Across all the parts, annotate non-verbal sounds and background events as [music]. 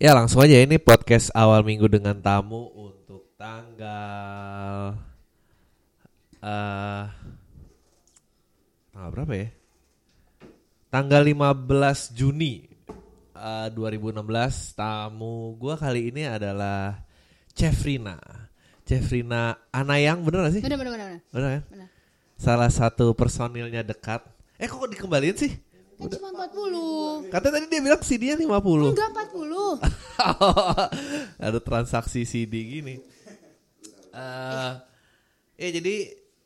Ya langsung aja ini podcast awal minggu dengan tamu untuk tanggal eh tanggal berapa ya? Tanggal 15 Juni eh, 2016 tamu gua kali ini adalah Cefrina. Cefrina Anayang bener gak sih? Bener bener bener. bener. Bener kan? Bener. Salah satu personilnya dekat. Eh kok dikembaliin sih? Kan cuma 40. Katanya tadi dia bilang CD-nya 50. Enggak 40. [laughs] ada transaksi CD gini. Eh, ya jadi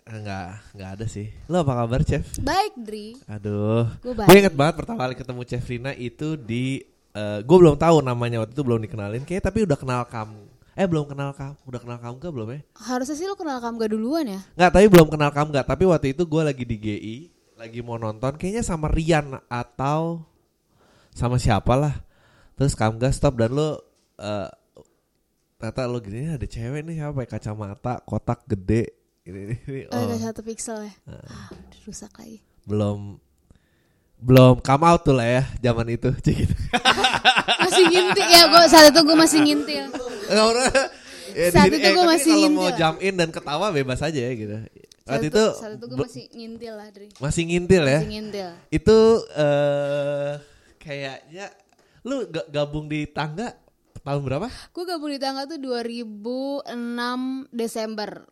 enggak enggak ada sih. Lo apa kabar, Chef? Baik, Dri. Aduh. Gue inget banget pertama kali ketemu Chef Rina itu di eh gue belum tahu namanya waktu itu belum dikenalin kayak tapi udah kenal kamu. Eh belum kenal kamu, udah kenal kamu gak belum ya? Harusnya sih lo kenal kamu gak duluan ya? Nggak, tapi belum kenal kamu nggak. Tapi waktu itu gue lagi di GI, lagi mau nonton, kayaknya sama Rian atau sama siapa lah. Terus kamu gak stop dan lo eh ternyata lo gini ada cewek nih siapa pakai kacamata, kotak gede. Ini, ini, ini. Oh, Oh, oh. satu pixel ya. Ah, udah rusak lagi. belum belum come out tuh lah ya zaman itu [laughs] gitu. Masih ngintil ya, gue saat itu gue masih ngintil. [laughs] Ya, Saat itu eh, gua tapi masih kalau mau ngintil. jump in dan ketawa bebas aja ya gitu. Saat itu, itu saat itu gue masih ngintil lah, Dri. masih ngintil ya. Masih ngintil. itu eh kayaknya lu ga- gabung di tangga tahun berapa? Gue gabung di tangga tuh 2006 Desember.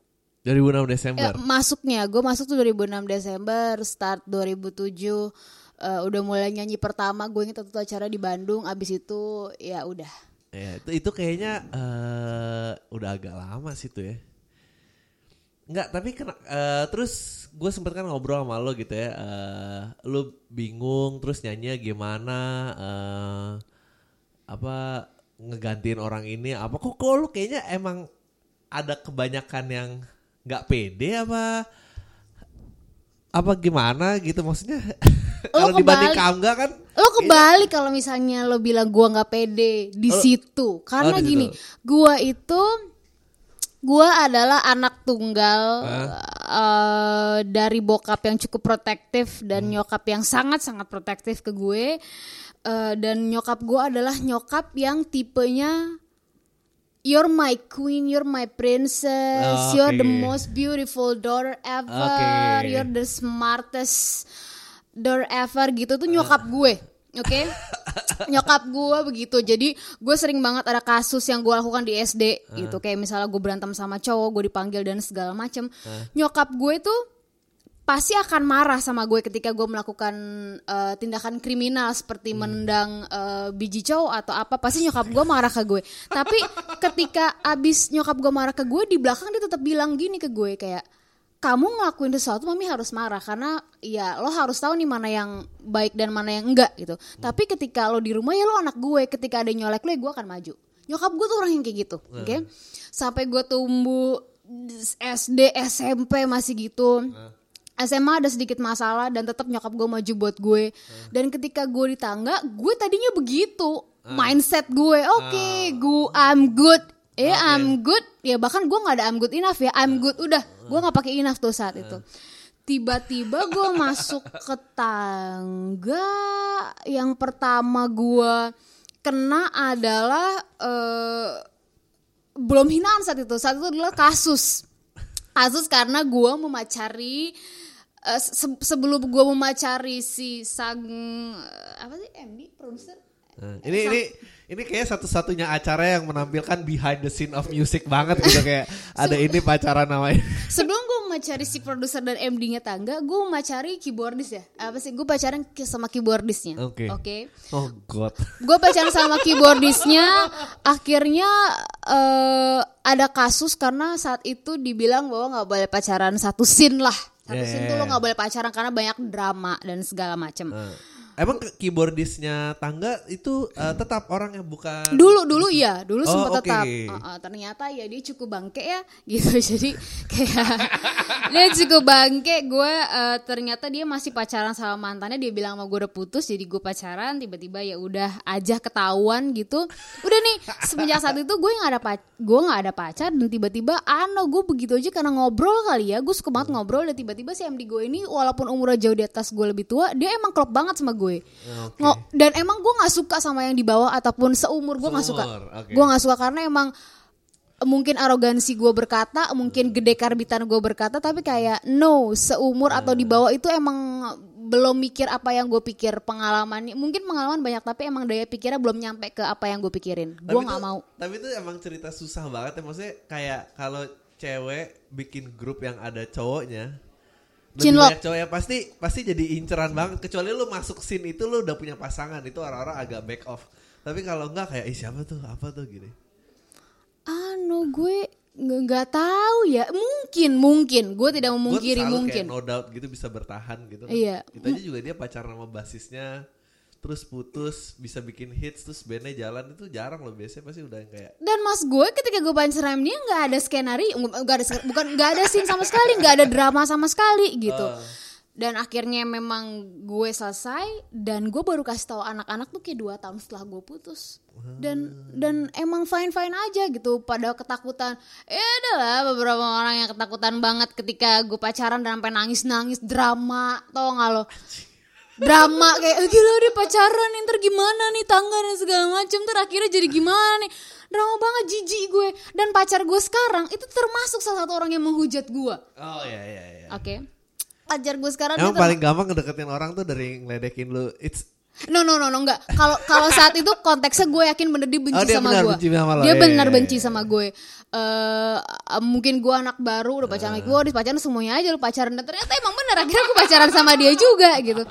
2006 Desember. Ya, masuknya, gue masuk tuh 2006 Desember, start 2007 eh, udah mulai nyanyi pertama, gue inget waktu acara di Bandung, abis itu ya udah. Ya, itu itu kayaknya eh udah agak lama sih tuh ya. Enggak, tapi kena, eh, terus gue sempet kan ngobrol sama lo gitu ya. eh lu bingung terus nyanyi gimana eh apa ngegantiin orang ini apa kok kok lu kayaknya emang ada kebanyakan yang nggak pede apa apa gimana gitu maksudnya kalau dibanding nggak kan Lo kebalik kalau misalnya lo bilang gua nggak pede di Oh. situ, karena Oh, di gini, gua itu gua adalah anak tunggal Hah? eh, dari bokap yang cukup protektif dan Hmm. nyokap yang sangat sangat protektif ke gue, Eh, dan nyokap gua adalah nyokap yang tipenya You're my queen, you're my princess, Oh, you're the most beautiful daughter ever, Oke. you're the smartest daughter ever gitu tuh nyokap gue. Oke, nyokap gue begitu. Jadi gue sering banget ada kasus yang gue lakukan di SD gitu. Kayak misalnya gue berantem sama cowok, gue dipanggil dan segala macem. Nyokap gue tuh pasti akan marah sama gue ketika gue melakukan eh, tindakan kriminal seperti menendang eh, biji cowok atau apa pasti nyokap gue marah ke gue tapi ketika abis nyokap gue marah ke gue di belakang dia tetap bilang gini ke gue kayak kamu ngelakuin sesuatu mami harus marah. Karena ya lo harus tahu nih mana yang baik dan mana yang enggak gitu. Tapi ketika lo di rumah ya lo anak gue. Ketika ada nyolek lo ya gue akan maju. Nyokap gue tuh orang yang kayak gitu oke? Sampai gue tumbuh SD SMP masih gitu. SMA ada sedikit masalah dan tetap nyokap gue maju buat gue. Dan ketika gue di tangga gue tadinya begitu. Mindset gue oke gue I'm good eh I'm good. Ya bahkan gue nggak ada I'm good enough ya. I'm good. Udah gue nggak pakai enough tuh saat itu. Tiba-tiba gue [laughs] masuk ke tangga. Yang pertama gue kena adalah eh, belum hinaan saat itu. Saat itu adalah kasus. Kasus karena gue memacari eh, se- sebelum gue memacari si sang eh, apa sih MD produser Nah, ini ini ini kayak satu-satunya acara yang menampilkan behind the scene of music banget gitu. [laughs] Kayak ada ini pacaran namanya. sebelum gue memacari si produser dan MD-nya tangga gue memacari keyboardis ya. Apa sih? Gue pacaran sama keyboardisnya. Oke. oke. Oh god. gue pacaran sama keyboardisnya. Akhirnya eh, ada kasus karena saat itu dibilang bahwa nggak boleh pacaran satu scene lah. Satu Yeah, scene tuh lo nggak boleh pacaran karena banyak drama dan segala macam Eh, emang ke- keyboardisnya tangga itu eh, tetap orang yang bukan dulu dulu iya. Dulu Oh, sempat oke. tetap. Uh, uh, ternyata ya dia cukup bangke ya [laughs] gitu. Jadi kayak [laughs] dia cukup bangke. Gue uh, ternyata dia masih pacaran sama mantannya. Dia bilang sama gue udah putus jadi gue pacaran. Tiba-tiba ya udah aja ketahuan gitu. Udah nih semenjak saat itu gue nggak ada pac- gue nggak ada pacar. Dan tiba-tiba ano gue begitu aja karena ngobrol kali ya. Gue suka banget ngobrol. Dan tiba-tiba si MD gue ini walaupun umurnya jauh di atas gue lebih tua dia emang klop banget sama gue gue. Ngo- dan emang gue nggak suka sama yang di bawah ataupun seumur gue nggak suka. Oke. Gue nggak suka karena emang mungkin arogansi gue berkata, mungkin gede karbitan gue berkata, tapi kayak no seumur atau di bawah itu emang belum mikir apa yang gue pikir pengalaman. Mungkin pengalaman banyak tapi emang daya pikirnya belum nyampe ke apa yang gue pikirin. Gue nggak mau. Tapi itu emang cerita susah banget ya. Maksudnya kayak kalau cewek bikin grup yang ada cowoknya Cinlok. cowok ya pasti pasti jadi inceran banget kecuali lu masuk scene itu lu udah punya pasangan itu orang-orang agak back off. Tapi kalau enggak kayak Ih, siapa tuh apa tuh gini. Anu gue nggak tahu ya mungkin mungkin gue tidak memungkiri selalu mungkin kayak no doubt gitu bisa bertahan gitu. kan. Iya. Itu aja juga dia pacaran sama basisnya terus putus bisa bikin hits terus bandnya jalan itu jarang loh biasanya pasti udah yang kayak dan mas gue ketika gue pacaran sama dia nggak ada skenario nggak ada bukan nggak ada scene sama sekali nggak ada drama sama sekali gitu. Ah. dan akhirnya memang gue selesai dan gue baru kasih tahu anak-anak tuh kayak dua tahun setelah gue putus. Dan dan emang fine fine aja gitu pada ketakutan. Ya adalah beberapa orang yang ketakutan banget ketika gue pacaran dan sampai nangis nangis drama tau gak lo drama kayak "Eh, gila deh pacaran nih ntar gimana nih tangga dan segala macem ntar akhirnya jadi gimana nih drama banget jijik gue dan pacar gue sekarang itu termasuk salah satu orang yang menghujat gue oh ya ya ya. oke pacar gue sekarang Emang dia paling gampang ngedeketin orang tuh dari ngeledekin lu. It's No no no no enggak. Kalau kalau saat itu konteksnya gue yakin bener dia benci Oh, dia sama benar gue. benci sama lo. Dia Iya, benar iya, benci iya. sama gue. Eh mungkin gue anak baru udah pacaran sama gue, udah pacaran semuanya aja lu pacaran dan ternyata emang bener akhirnya gue pacaran sama dia juga gitu.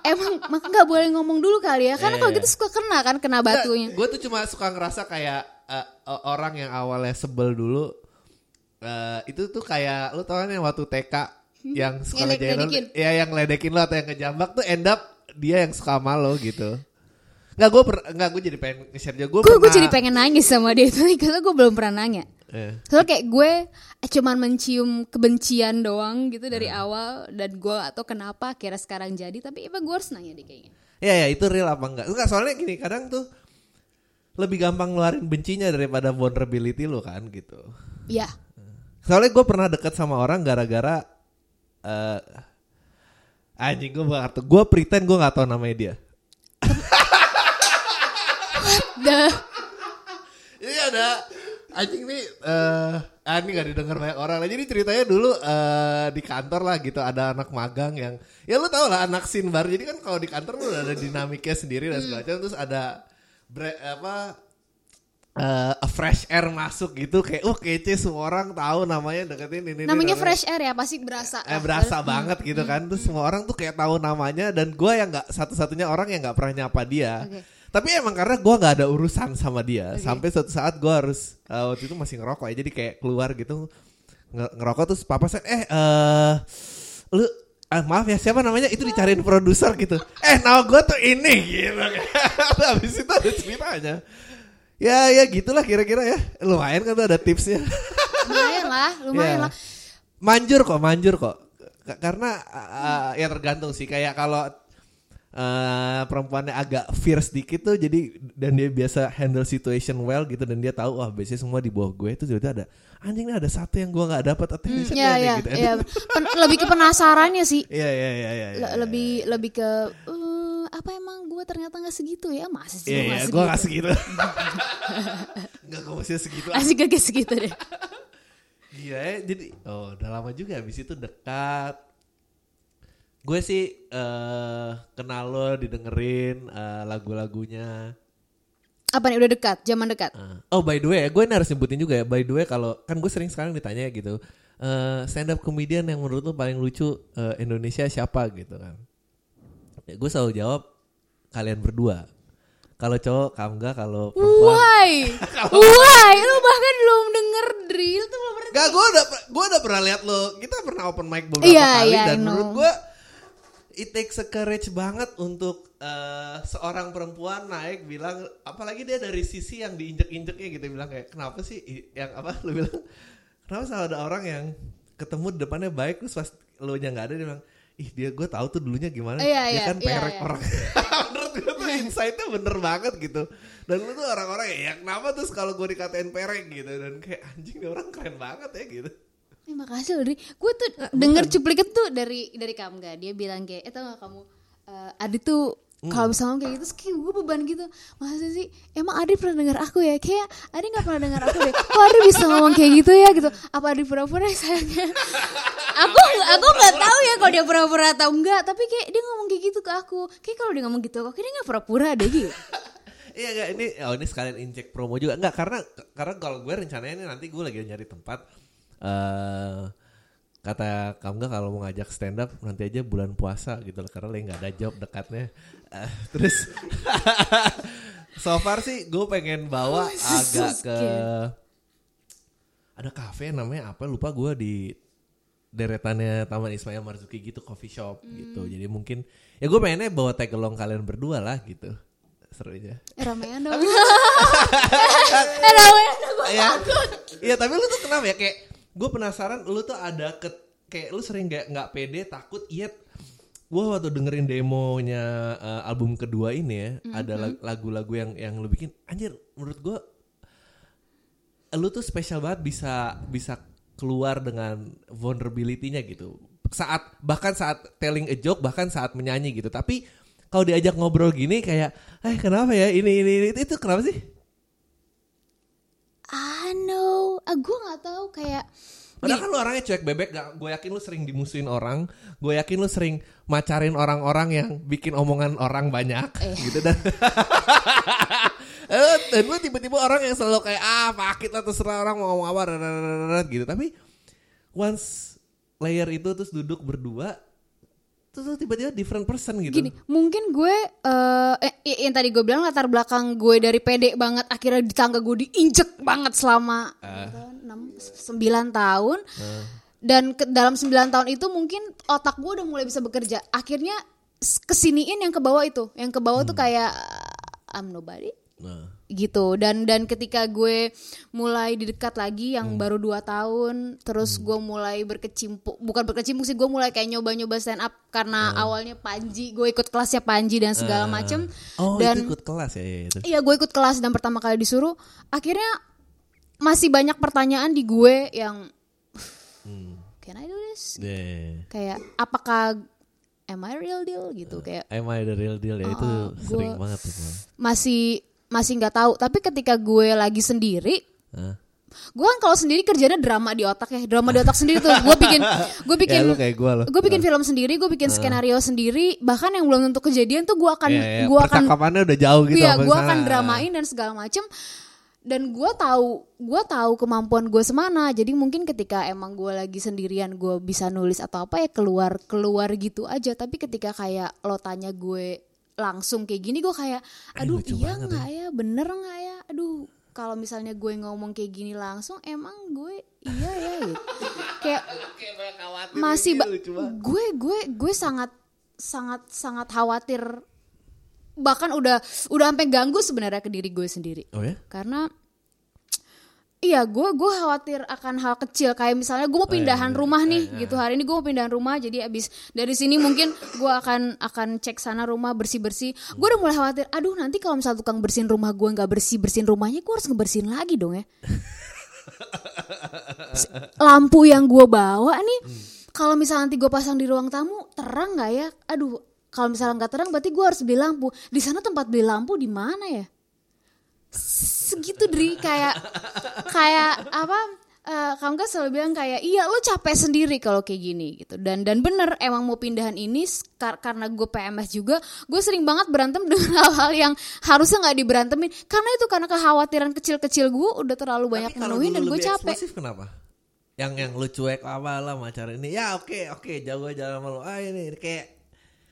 Emang nggak boleh ngomong dulu kali ya, karena Iya, kalau gitu suka kena kan kena batunya. Gue tuh cuma suka ngerasa kayak eh, orang yang awalnya sebel dulu eh, itu tuh kayak lu tau kan yang waktu TK yang sekolah ledekin. ya yang ledekin lo atau yang ngejambak tuh end up dia yang suka sama lo gitu. Nggak gue per, nggak gue jadi pengen nge-share juga gue Gue jadi pengen nangis sama dia [laughs] itu karena gue belum pernah nanya. Eh. Soalnya kayak gue eh, cuman mencium kebencian doang gitu dari awal dan gue atau kenapa akhirnya sekarang jadi tapi emang gue harus nanya deh kayaknya. Ya ya itu real apa enggak? Enggak soalnya gini kadang tuh lebih gampang ngeluarin bencinya daripada vulnerability lo kan gitu. Ya. Soalnya gue pernah deket sama orang gara-gara eh anjing gue gak gue pretend gue nggak tahu namanya dia. Dah. Ini ada anjing nih eh ah, ini gak didengar banyak orang. Jadi ceritanya dulu eh di kantor lah gitu ada anak magang yang ya lu tau lah anak sinbar. Jadi kan kalau di kantor lu udah ada dinamiknya sendiri dan segala macam terus ada bre- apa eh a fresh air masuk gitu kayak uh kece semua orang tahu namanya deketin ini Namanya namanya- fresh air ya pasti berasa. eh berasa banget gitu kan. Terus semua orang tuh kayak tahu namanya dan gue yang nggak satu-satunya orang yang nggak pernah nyapa dia. Oke. tapi emang karena gue nggak ada urusan sama dia sampai suatu saat gue harus eh, waktu itu masih ngerokok ya jadi kayak keluar gitu nge- ngerokok terus papa saya eh eh lu ah, maaf ya siapa namanya? Itu dicariin produser gitu. Eh nama gue tuh ini gitu. [laughs] Habis itu ada ceritanya ya ya gitulah kira-kira ya lumayan kan tuh ada tipsnya Lumayan lah, [laughs] lumayan Iya. lah. Manjur kok, manjur kok. K- karena uh, ya tergantung sih. Kayak kalau uh, perempuannya agak fierce dikit tuh, jadi dan dia biasa handle situation well gitu dan dia tahu wah biasanya semua di bawah gue itu jadi ada anjing nih ada satu yang gue nggak dapat attention Iya iya gitu. iya. Pen- lebih ke penasarannya sih. [laughs] Iya iya iya iya. Le- lebih lebih ke eh, apa emang gue ternyata nggak segitu ya masa sih gue iya, nggak gue segitu? nggak segitu. Enggak gue masih segitu. Asik gak segitu deh. Iya ya, jadi oh udah lama juga habis itu dekat. Gue sih eh kenal lo didengerin eh, lagu-lagunya. Apa nih udah dekat, zaman dekat. Ah. Oh by the way, gue ini harus nyebutin juga ya. By the way kalau kan gue sering sekarang ditanya gitu, eh stand up comedian yang menurut lo paling lucu eh, Indonesia siapa gitu kan? Ya, gue selalu jawab kalian berdua. Kalau cowok Kamga, kalau perempuan. Why? [laughs] Why? Lu bahkan belum denger drill tuh belum pernah. Gak, gue udah gue udah pernah lihat lo. Kita pernah open mic beberapa Iya, kali iya, I dan menurut gue it takes a courage banget untuk eh, seorang perempuan naik bilang apalagi dia dari sisi yang diinjek-injeknya gitu bilang kayak kenapa sih yang apa lu bilang kenapa selalu ada orang yang ketemu depannya baik terus pas lu nya nggak ada dia bilang ih dia gue tahu tuh dulunya gimana Iya, dia iya, kan iya, perek iya. orang [laughs] menurut gue tuh insightnya bener banget gitu dan lu tuh orang-orang ya, kenapa terus kalau gue dikatain perek gitu dan kayak anjing nih orang keren banget ya gitu Eh, makasih loh. Gue tuh denger cuplikan tuh dari dari Kamga. Dia bilang kayak, eh tau gak kamu eh, Adi tuh Hmm. kalau misalnya kayak gitu kayak gue beban gitu. Masa sih? Emang Adi pernah dengar aku ya? Kayak Adi nggak pernah dengar aku deh kok Adi bisa ngomong kayak gitu ya gitu? Apa Adi pura-pura ya sayangnya? Aku aku nggak tahu ya kalau dia pura-pura atau enggak tapi kayak dia ngomong kayak gitu ke aku. Kayak kalau dia ngomong gitu kok dia nggak pura-pura deh gitu. [laughs] Iya enggak ini oh ini sekalian injek promo juga. Enggak karena karena kalau gue rencananya ini nanti gue lagi nyari tempat eh kata kamu nggak kalau mau ngajak stand up nanti aja bulan puasa gitu loh. Karena lagi nggak ada job dekatnya. Eh, terus [laughs] so far sih gue pengen bawa Oh, so agak ke ada kafe namanya apa? Lupa gue di deretannya Taman Ismail Marzuki gitu coffee shop gitu. Jadi mungkin ya gue pengennya bawa tag along kalian berdua lah gitu. Seru aja. Eh, ramean dong. [laughs] Eh ramean dong Iya. Iya, tapi lu tuh kenapa ya? Kayak gue penasaran lu tuh ada ke kayak lu sering nggak nggak pede takut yet gue waktu dengerin demonya eh, album kedua ini ya ada lag- lagu-lagu yang yang lu bikin anjir menurut gue lu tuh spesial banget bisa bisa keluar dengan vulnerability-nya gitu. Saat bahkan saat telling a joke bahkan saat menyanyi gitu. Tapi kalau diajak ngobrol gini kayak eh kenapa ya? Ini ini, ini itu, itu kenapa sih I know ah, gue nggak tahu kayak Padahal kan lu orangnya cuek bebek gak? Gue yakin lu sering dimusuhin orang Gue yakin lu sering macarin orang-orang yang bikin omongan orang banyak Iya. Gitu dan [laughs] Eh, Dan lu tiba-tiba orang yang selalu kayak Ah pakit lah terserah orang mau ngomong apa dadadadadad," gitu Tapi once layer itu terus duduk berdua Terus tiba-tiba different person gitu. Gini, mungkin gue eh eh, i- yang tadi gue bilang latar belakang gue dari pede banget akhirnya di tangga gue diinjek banget selama enam sembilan tahun. Dan ke, dalam 9 tahun itu mungkin otak gue udah mulai bisa bekerja. Akhirnya kesiniin yang ke bawah itu. Yang ke bawah tuh kayak I'm nobody. Nah, gitu. Dan dan ketika gue mulai didekat lagi yang baru dua tahun terus gue mulai berkecimpung bukan berkecimpung sih gue mulai kayak nyoba-nyoba stand up karena awalnya Panji gue ikut kelasnya Panji dan segala macem. Oh dan itu ikut kelas ya, ya itu. Iya gue ikut kelas dan pertama kali disuruh. Akhirnya masih banyak pertanyaan di gue yang can I do this? Yeah. kayak apakah am I real deal? Gitu kayak Am I the real deal? Ya itu Oh, sering banget tuh masih masih nggak tahu. Tapi ketika gue lagi sendiri Hah? gue kan kalau sendiri kerjanya drama di otak ya drama di otak sendiri tuh. Gue bikin [laughs] gue bikin Ya gue bikin film sendiri gue bikin skenario sendiri. Bahkan yang belum tentu kejadian tuh gue akan Iya, iya, gue akan udah jauh gitu sampai gue akan dramain dan segala macem. Dan gue tahu gue tahu kemampuan gue semana. Jadi mungkin ketika emang gue lagi sendirian gue bisa nulis atau apa ya keluar keluar gitu aja. Tapi ketika kayak lo tanya gue langsung kayak gini gue kayak aduh lucu iya nggak ya. bener nggak ya? Aduh kalau misalnya gue ngomong kayak gini langsung emang gue iya ya? Gitu. [laughs] Kayak masih ba- gue gue gue sangat sangat sangat khawatir. Bahkan udah udah sampai ganggu sebenarnya ke diri gue sendiri. Oh ya? karena iya gue gue khawatir akan hal kecil. Kayak misalnya gue mau pindahan rumah nih gitu. hari ini gue mau pindahan rumah jadi abis dari sini mungkin gue akan akan cek sana rumah bersih bersih gue udah mulai khawatir aduh nanti kalau misalnya tukang bersihin rumah gue nggak bersih bersihin rumahnya gue harus ngebersihin lagi dong ya. [laughs] Lampu yang gue bawa nih kalau misalnya nanti gue pasang di ruang tamu terang nggak ya? Aduh kalau misalnya nggak terang berarti gue harus beli lampu. Di sana tempat beli lampu di mana ya segitu Dri kayak kayak apa eh, kamu kan selalu bilang kayak iya lo capek sendiri kalau kayak gini gitu dan dan bener emang mau pindahan ini kar- karena gue PMS juga gue sering banget berantem [laughs] dengan hal-hal yang harusnya nggak diberantemin karena itu karena kekhawatiran kecil-kecil gue udah terlalu banyak menuhin dan gue capek kenapa? Yang yang lu cuek apa lah macar ini. Ya oke oke jago jalan sama lu. Ah ini kayak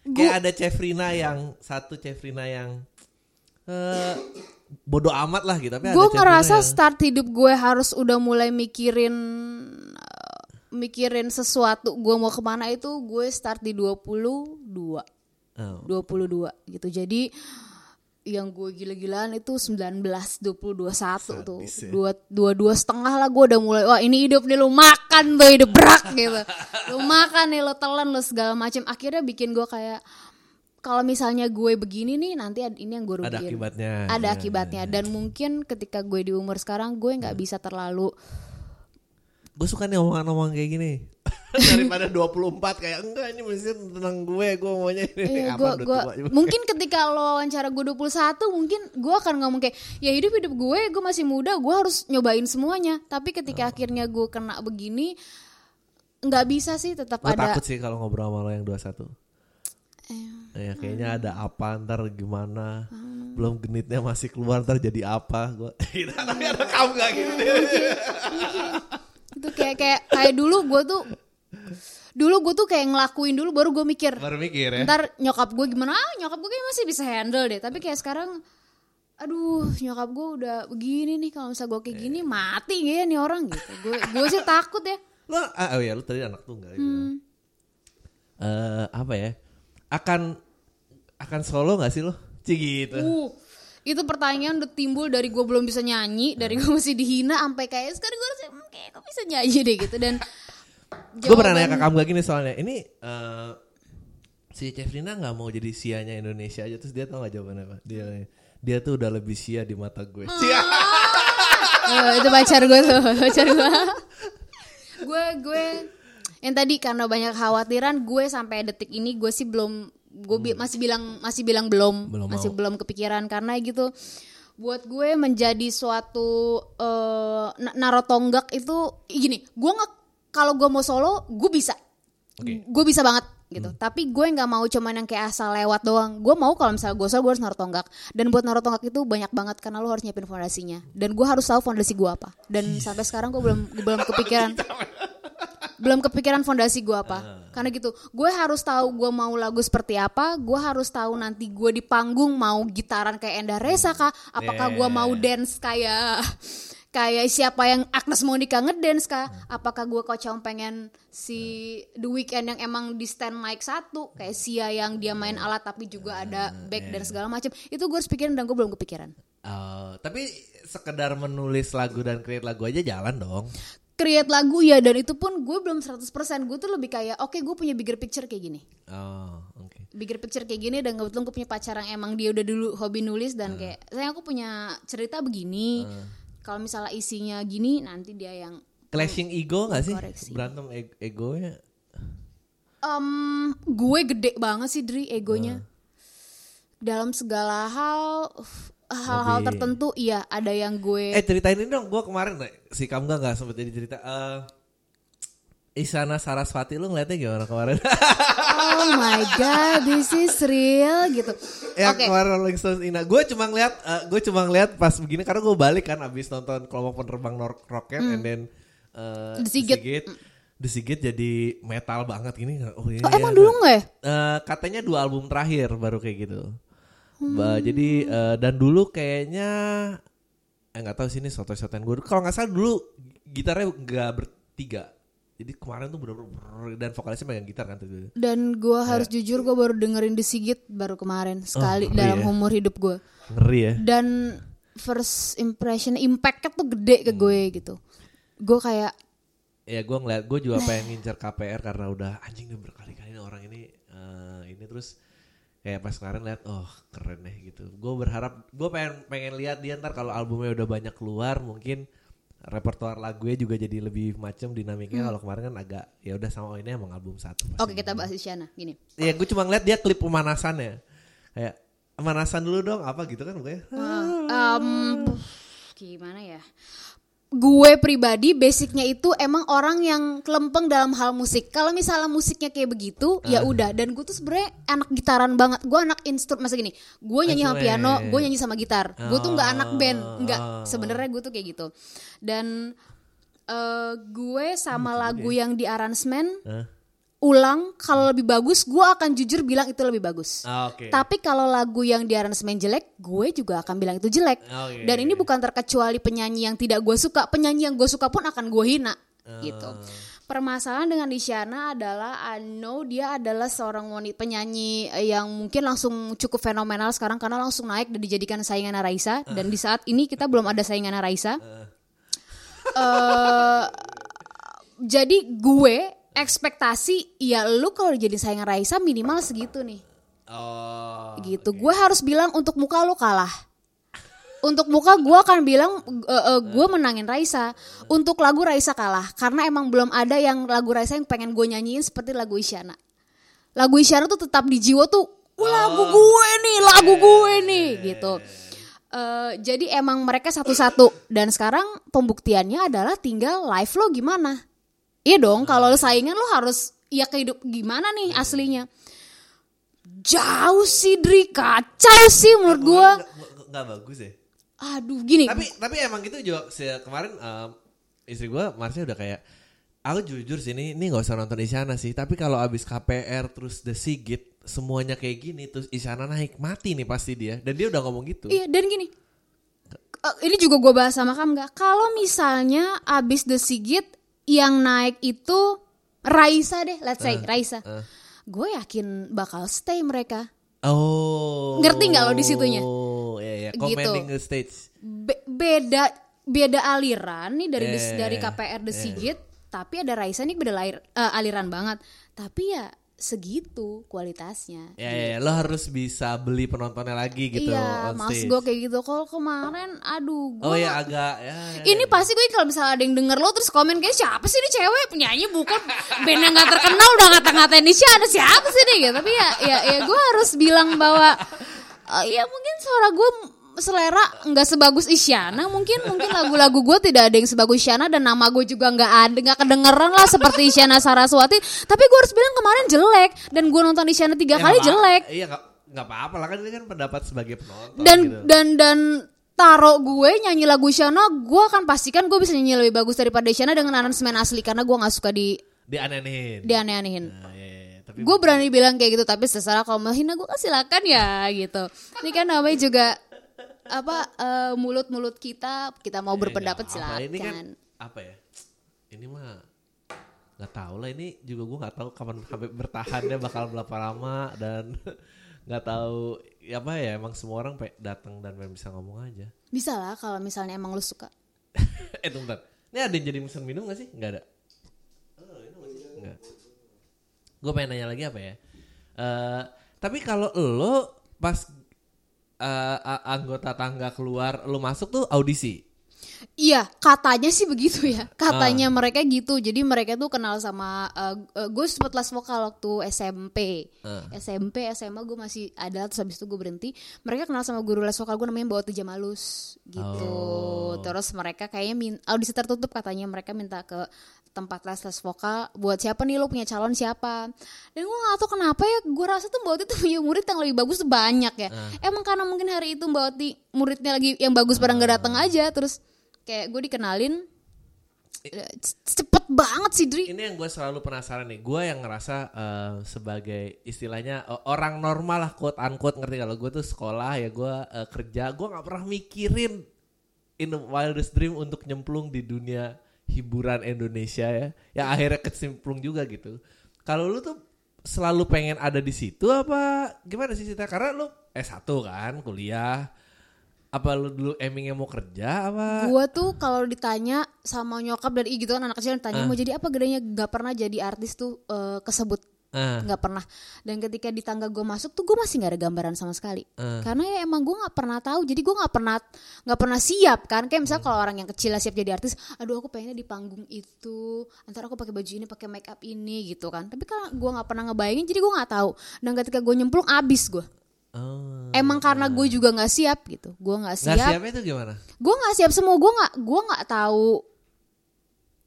kayak ada Cefrina yang satu Cefrina yang eh bodoh amat lah gitu. Tapi gue ngerasa yang- start hidup gue harus udah mulai mikirin eh, mikirin sesuatu gue mau ke mana itu gue start di 22 Oh. 22 gitu jadi yang gue gila-gilaan itu 19 20 21 tuh Sadis ya. dua dua dua setengah lah gue udah mulai wah ini hidup nih lu makan tuh hidup berak gitu lu makan nih lu telan lu segala macam akhirnya bikin gue kayak kalau misalnya gue begini nih nanti ini yang gue rugiin. Ada akibatnya. ada Ya, akibatnya. dan mungkin ketika gue di umur sekarang gue nggak bisa terlalu Gue suka nih omongan-omongan kayak gini. [laughs] daripada 24 kayak enggak ini mesti tentang gue gue maunya ini. Iya, apa gua, gua, mungkin ketika lo wawancara gue 21 mungkin gue akan ngomong kayak ya hidup hidup gue gue masih muda gue harus nyobain semuanya. Tapi Oh. ketika akhirnya gue kena begini nggak bisa sih tetap Gue ada takut sih kalau ngobrol sama lo yang 21 Eh, Ya kayaknya ada apa ntar gimana? Hmm. Belum genitnya masih keluar ntar jadi apa? Gue Tapi [laughs] ada kamu gak gitu. Itu kayak kayak kayak dulu gue tuh dulu gue tuh kayak ngelakuin dulu baru gue mikir Baru mikir ya? Ntar nyokap gue gimana? Ah, nyokap gue kayak masih bisa handle deh. Tapi kayak sekarang aduh nyokap gue udah begini nih kalau misalnya gue kayak gini mati ya nih orang? Gitu. Gue gue sih takut ya. Lo ah, Oh ya lo tadi anak tunggal gitu. Hmm. Eh, Apa ya Akan Akan solo gak sih lo? Cih gitu. Uh itu pertanyaan udah timbul dari gue belum bisa nyanyi dari gue masih dihina sampai kayak sekarang gue harus hmm, kayak gue bisa nyanyi deh gitu. Dan [laughs] Gue pernah nanya ke kamu gak gini soalnya Ini eh, Si Cefrina gak mau jadi sianya Indonesia aja Terus dia tau gak jawabannya apa? Dia dia tuh udah lebih sia di mata gue. [laughs] Sia. Oh, itu pacar gue tuh, [laughs] pacar gue. gue gue yang tadi karena banyak khawatiran gue sampai detik ini gue sih belum gue bi- masih bilang masih bilang belum, Belum masih mau. belum kepikiran. Karena gitu buat gue menjadi suatu eh, na- naro tonggak itu gini gue nggak kalau gue mau solo gue bisa. Oke. gue bisa banget gitu. Tapi gue nggak mau cuman yang kayak asal lewat doang. Gue mau kalau misalnya gue solo gue harus naruh tonggak. Dan buat naruh tonggak itu banyak banget karena lo harus nyiapin fondasinya. Dan gue harus tahu fondasi gue apa. Dan sampai sekarang gue belum gue belum kepikiran [laughs] belum kepikiran fondasi gue apa. Karena gitu gue harus tahu gue mau lagu seperti apa gue harus tahu nanti gue di panggung mau gitaran kayak Enda Reza kah apakah gue mau dance kayak kayak siapa yang Agnes Monica ngedance kah apakah gue kocong pengen si The Weeknd yang emang di stand mic satu kayak Sia yang dia main alat tapi juga ada back dan segala macam itu gue harus pikirin dan gue belum kepikiran. Oh, tapi sekedar menulis lagu dan create lagu aja jalan dong. Create lagu ya dan itu pun gue belum 100% gue tuh lebih kayak oke gue punya bigger picture kayak gini Oh, oke. bigger picture kayak gini dan kebetulan gue punya pacar yang emang dia udah dulu hobi nulis dan kayak saya aku punya cerita begini kalau misalnya isinya gini nanti dia yang Clashing ego gak sih? Koreksi. Berantem e- egonya. Em, gue gede banget sih Dri egonya dalam segala hal uff, hal-hal Lebih- tertentu iya ada yang gue Eh ceritain ini dong, gue kemarin si kamu gak, gak sempet jadi cerita. Eh Isana Sarasvati lu ngeliatnya gimana kemarin? [laughs] oh my god this is real gitu yang oke kemarin Rolling Stones Ina. Gue cuma ngeliat, eh, gue cuma ngeliat pas begini karena gue balik kan abis nonton kelompok penerbang Nor- Rocket and then uh, The Sigit. The Sigit jadi metal banget ini. Oh, ini oh, ya. emang dulu nggak ya Eh, katanya dua album terakhir baru kayak gitu. Ba- Jadi eh, dan dulu kayaknya eh nggak tahu sih ini soto-sotoan gue. Kalau nggak salah dulu gitarnya nggak bertiga. Jadi kemarin tuh bener-bener dan vokalisnya megang gitar kan tuh. dan gue harus jujur gue baru dengerin The Sigit baru kemarin sekali ngeri dalam ya. umur hidup gue Ngeri ya. dan first impression impactnya tuh gede ke gue gitu gue kayak Ya gue ngeliat gue juga pengen ngincer KPR karena udah anjing udah berkali-kali orang ini eh, ini terus kayak pas kemarin lihat oh keren deh gitu. Gue berharap gue pengen pengen lihat dia ntar kalau albumnya udah banyak keluar mungkin repertoar lagunya juga jadi lebih macem dinamiknya. Kalau kemarin kan agak ya udah sama oh, ini emang album satu oke kita bahas Isyana gini. Ya gue cuma ngeliat dia klip pemanasannya. Kayak pemanasan dulu dong apa? gitu kan pokoknya. Em, gimana ya gue pribadi basicnya itu emang orang yang kelempeng dalam hal musik. Kalau misalnya musiknya kayak begitu ya udah. Dan gue tuh sebenarnya anak gitaran banget. Gue anak instrumen masa gini gue nyanyi sama piano gue nyanyi sama gitar. Gue tuh nggak anak band nggak. Oh. sebenarnya gue tuh kayak gitu. Dan eh, gue sama lagu yang di aransemen Hah? Ulang kalau lebih bagus gue akan jujur bilang itu lebih bagus Ah, Oke. tapi kalau lagu yang di aransemen jelek, gue juga akan bilang itu jelek. Oke. Dan ini bukan terkecuali penyanyi yang tidak gue suka, penyanyi yang gue suka pun akan gue hina, gitu. Permasalahan dengan Isyana adalah I know dia adalah seorang wanita penyanyi yang mungkin langsung cukup fenomenal sekarang karena langsung naik dan dijadikan saingan Raisa dan di saat ini kita belum ada saingan Raisa. Eh, jadi gue ekspektasi ya lu kalau jadi saingan Raisa minimal segitu nih Oh. gitu. Gue harus bilang untuk muka lo kalah. untuk muka gue akan bilang uh, uh, gue menangin Raisa. Untuk lagu Raisa kalah karena emang belum ada yang lagu Raisa yang pengen gue nyanyiin seperti lagu Isyana. Lagu Isyana tuh tetap di jiwa tuh, "Wah, lagu Oh. gue nih, lagu gue nih gitu. Eh, jadi emang mereka satu-satu dan sekarang pembuktiannya adalah tinggal live lo gimana. Iya dong, kalau lo saingan lo harus ya kehidup gimana nih aslinya. Jauh sih Dri, kacau sih menurut gue. Nggak bagus ya. Aduh gini, Tapi tapi emang gitu juga kemarin em, istri gue Marsha udah kayak aku jujur sih ini ini nggak usah nonton Isyana sih. Tapi kalau abis KPR terus The Sigit semuanya kayak gini terus Isyana naik mati nih pasti dia. Dan dia udah ngomong gitu. Iya dan gini, eh, ini juga gue bahas sama kamu nggak? Kalau misalnya abis The Sigit yang naik itu Raisa deh, let's say Raisa, eh. gue yakin bakal stay mereka. Oh. Ngerti nggak lo di situnya? Oh, iya iya. Gitu. Commanding the stage. Be- beda beda aliran nih dari Iya, The- iya, dari iya. KPR The Iya. Sigit, tapi ada Raisa nih beda lair- eh, aliran banget. Tapi ya segitu kualitasnya. Ya, ya, ya, lo harus bisa beli penontonnya lagi gitu iya, mas gue kayak gitu. Kalau kemarin, aduh, gue Oh ya agak ya. ya, Ini ya. pasti gue kalau misalnya ada yang denger lo terus komen kayak siapa sih ini cewek penyanyi bukan band yang gak terkenal udah ngata-ngatain ini ada siapa sih nih gitu. Tapi ya ya ya gue harus bilang bahwa eh, ya mungkin suara gue selera nggak sebagus Isyana mungkin mungkin lagu-lagu gue tidak ada yang sebagus Isyana dan nama gue juga nggak ada nggak kedengeran lah seperti Isyana Saraswati tapi gue harus bilang kemarin jelek dan gue nonton Isyana tiga Ya, kali jelek Iya nggak apa-apa lah kan ini kan pendapat sebagai penonton. dan gitu. dan dan taro gue nyanyi lagu Isyana gue akan pastikan gue bisa nyanyi lebih bagus daripada Isyana dengan aransemen asli karena gue nggak suka di dianeh-anehin. dianeh-anehin Nah, iya, iya. Tapi gue berani bilang kayak gitu tapi secara kalau menghina gue kan silakan ya gitu ini kan namanya juga apa eh, mulut-mulut kita kita mau ya, berpendapat silakan Ini kan apa ya? Ini mah nggak tahu lah ini juga gue nggak tahu kapan sampai bertahannya bakal berapa lama dan [laughs] nggak tahu ya apa ya emang semua orang pe- datang dan pengen bisa ngomong aja. bisa lah kalau misalnya emang lu suka [laughs] eh tunggu bentar. Ini ada yang jadi pesan minum gak sih? Nggak ada. Nggak. Gue pengen nanya lagi apa ya? Eh tapi kalau lo pas a- anggota tangga keluar, lo masuk tuh audisi. Iya, katanya sih begitu ya. [laughs] Katanya mereka gitu. Jadi mereka tuh kenal sama gue sempat les vokal waktu SMP. Ah. SMP, SMA gue masih ada terus habis itu gue berhenti. Mereka kenal sama guru les vokal gue namanya Bawa Jamalus gitu. Oh. Terus mereka kayaknya min- audisi tertutup katanya mereka minta ke tempat les les vokal buat siapa nih lo punya calon siapa dan gue gak tau kenapa ya gue rasa tuh Mbak Oti tuh punya murid yang lebih bagus banyak ya emang karena mungkin hari itu Mbak Oti muridnya lagi yang bagus pada nggak datang aja terus kayak gue dikenalin eh, cepet banget sih Dri Ini yang gue selalu penasaran nih. Gue yang ngerasa eh, sebagai istilahnya eh, orang normal lah quote unquote ngerti kalau gue tuh sekolah ya gue eh, kerja. Gue nggak pernah mikirin in the wildest dream untuk nyemplung di dunia hiburan Indonesia ya. Ya akhirnya kecemplung juga gitu. Kalau lu tuh selalu pengen ada di situ apa gimana sih Sita? Karena lu S1 kan kuliah. Apa lu dulu emingnya mau kerja apa? gue tuh kalau ditanya sama nyokap dari gitu kan anak kecil ditanya mau jadi apa? Gedenya gak pernah jadi artis tuh eh, kesebut. Ah, nggak pernah. Dan ketika di tangga gue masuk tuh gue masih nggak ada gambaran sama sekali. Ah. karena ya emang gue nggak pernah tahu. Jadi gue nggak pernah nggak pernah siap kan. Kayak misalnya kalau orang yang kecil lah siap jadi artis aduh aku pengennya di panggung itu. Antara aku pakai baju ini pakai make up ini gitu kan. Tapi kalau gue nggak pernah ngebayangin jadi gue nggak tahu. Dan ketika gue nyemplung abis gue oh. emang karena gue juga nggak siap gitu. Gue nggak siap. siapnya itu gimana? gue nggak siap semua. Gue nggak gue nggak tahu.